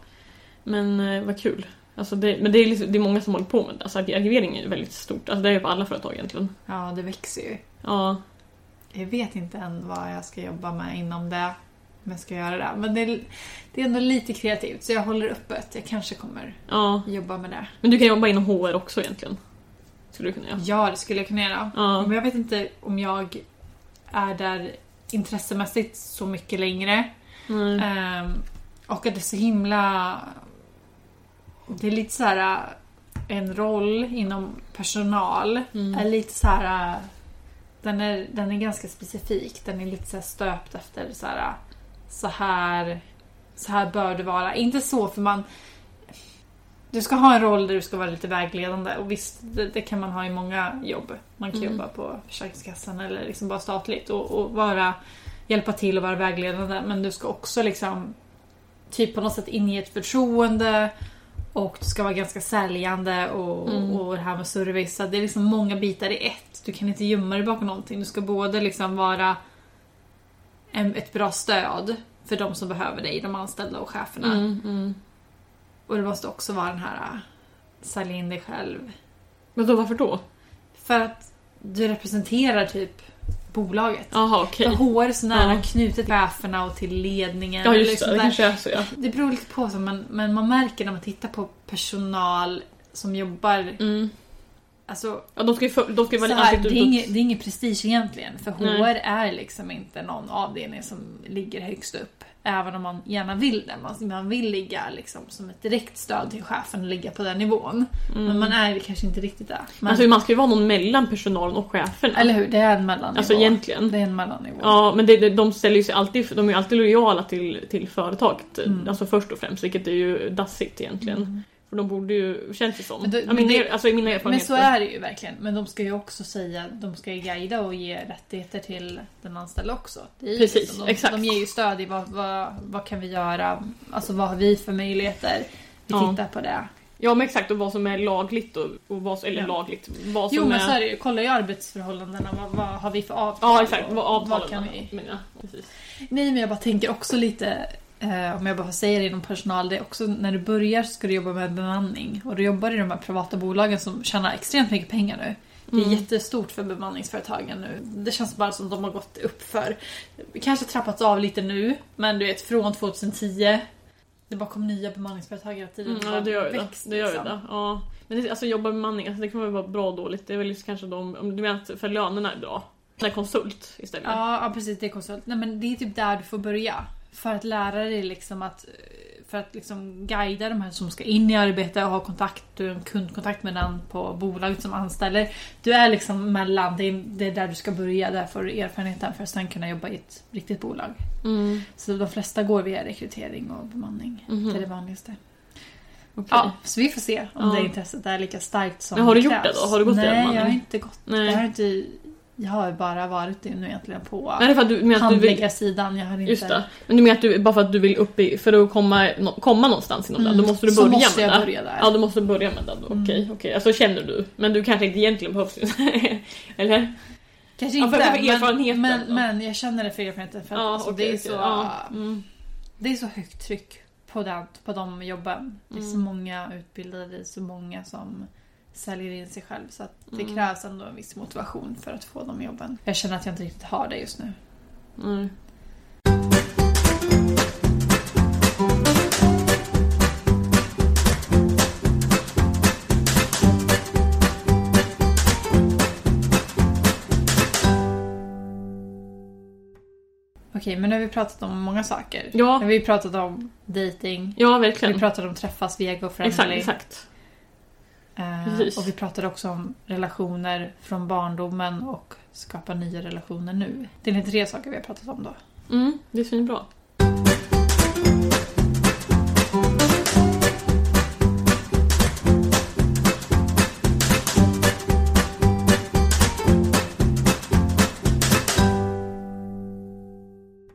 Men eh, vad kul. Alltså det, men det är, liksom, det är många som håller på med det. Alltså arkivering är väldigt stort. Alltså det är ju på alla företag egentligen. ja, det växer ju. Ja. Jag vet inte än vad jag ska jobba med inom det. Om jag ska göra det. Men det är, det är ändå lite kreativt så jag håller öppet. Jag kanske kommer ja. jobba med det. Men du kan jobba inom HR också egentligen. Skulle du kunna göra. Ja, det skulle jag kunna göra. Ja. Men jag vet inte om jag är där intressemässigt så mycket längre. Nej. Ehm, och att det är så himla... Det är lite så här en roll inom personal Mm. är lite så här... Den är, den är ganska specifik. Den är lite så stöpt efter så här... Så här, så här bör det vara. Inte så för man... Du ska ha en roll där du ska vara lite vägledande och visst, det, det kan man ha i många jobb. Man kan Mm. jobba på Försäkringskassan eller liksom bara statligt och, och vara, hjälpa till och vara vägledande. Men du ska också liksom typ på något sätt inge ett förtroende och du ska vara ganska säljande och, Mm. och det här med service. Så det är liksom många bitar i ett. Du kan inte gömma dig bakom någonting. Du ska både liksom vara en, ett bra stöd för de som behöver dig, de anställda och cheferna. Mm, mm. Och det måste också vara den här äh, sälja in dig själv. Men då varför då? För att du representerar typ bolaget. Jaha okej. För HR är så nära Ja. knutet till cheferna och till ledningen. Ja just liksom det, det kanske är så ja. det beror lite på, men, men man märker när man tittar på personal som jobbar... Mm. Alltså, Ja de ska ju, de ska ju vara här, det, är inget, det är inget prestige egentligen. För Nej. HR är liksom inte någon avdelning som ligger högst upp. Även om man gärna vill det. Man, man vill ligga liksom som ett direkt stöd till chefen och ligga på den nivån. Mm. Men man är kanske inte riktigt där. Men, Alltså man ska ju vara någon mellan personalen och cheferna. eller hur? Det är en mellannivå. Alltså egentligen. Det är en mellannivå. Ja, men det, det, de ställer ju sig alltid, de är ju alltid lojala till, till företaget. Mm. Alltså först och främst, vilket är ju dassigt egentligen. För de borde ju, känns det som. Men det- ja, min, men det- alltså i mina Men erfarenheter. så är det ju verkligen. Men de ska ju också säga, de ska ju guida och ge rättigheter till den anställda också. Precis, liksom, de, exakt. De ger ju stöd i vad, vad, vad kan vi göra, alltså vad har vi för möjligheter. Vi Ja. tittar på det. Ja men exakt, och vad som är lagligt och, och vad eller Ja. lagligt, vad som Jo men är... så är det ju, kolla ju arbetsförhållandena, vad, vad har vi för avtal? Ja exakt, vad avtalen vad kan vi... men, ja, precis. Nej men jag bara tänker också lite, eh, om jag bara säga det inom personal, det är också när du börjar ska du jobba med bemanning. Och du jobbar i de här privata bolagen som tjänar extremt mycket pengar nu. Det är Mm. jättestort för bemanningsföretagen nu. Det känns bara som de har gått upp för. Kanske trappats av lite nu, men du vet från 2010. Det bara kom nya bemanningsföretag hela tiden. Mm, ja det gör ju det. växt, det, gör liksom. det. Ja. Men det, alltså jobba med bemanning, alltså, det kan väl vara bra och dåligt. Det är väl liksom kanske de, om du menar att för lönerna är bra. Det är konsult istället. Ja, ja precis, det är konsult. Nej men det är typ där du får börja. För att lära dig liksom att för att liksom guida de här som ska in i arbete och ha kontakt, du har en kundkontakt med den på bolaget som anställer. Du är liksom mellan, det är, det är där du ska börja, där får du erfarenheten för att sen kunna jobba i ett riktigt bolag. Mm. Så de flesta går via rekrytering och bemanning. Mhm. Det är det vanligaste. Okej. Ja, så vi får se om Ja. det intresset är lika starkt som Men har du gjort krävs. det då? Har du gått Nej, jag har inte gått. Nej. Jag har inte... Jag har bara varit nu egentligen på det är för att du menar att du vill... handläggarsidan. Jag har inte... Just det. Men du menar att du, bara för att du vill upp i, för att komma, komma någonstans inom det, Mm, då måste du så börja måste med jag det? börja där. Ja, du måste börja med det. då. Mm. Okej, okej. Alltså känner du. Men du kanske inte egentligen behövs Eller? Kanske Ja, inte, för- för erfarenheten men, då. men, men jag känner det för erfarenheten. För att Ja, alltså, okej, det, är så, Ja, mm. det är så högt tryck på, den, på de jobben. Det är så Mm. många utbildade, det är så många som säljer in sig själv. Så att det Mm. krävs ändå en viss motivation för att få de jobben. Jag känner att jag inte riktigt har det just nu. Nej. Okej, men nu har vi pratat om många saker. Ja. Nu har vi pratat om dating. Ja, Vi verkligen. pratade om träffas via GoFriendly. Exakt, exakt. Eh, Precis. Och vi pratade också om relationer från barndomen och skapa nya relationer nu. Det är lite tre saker vi har pratat om då. Mm, det är svinbra.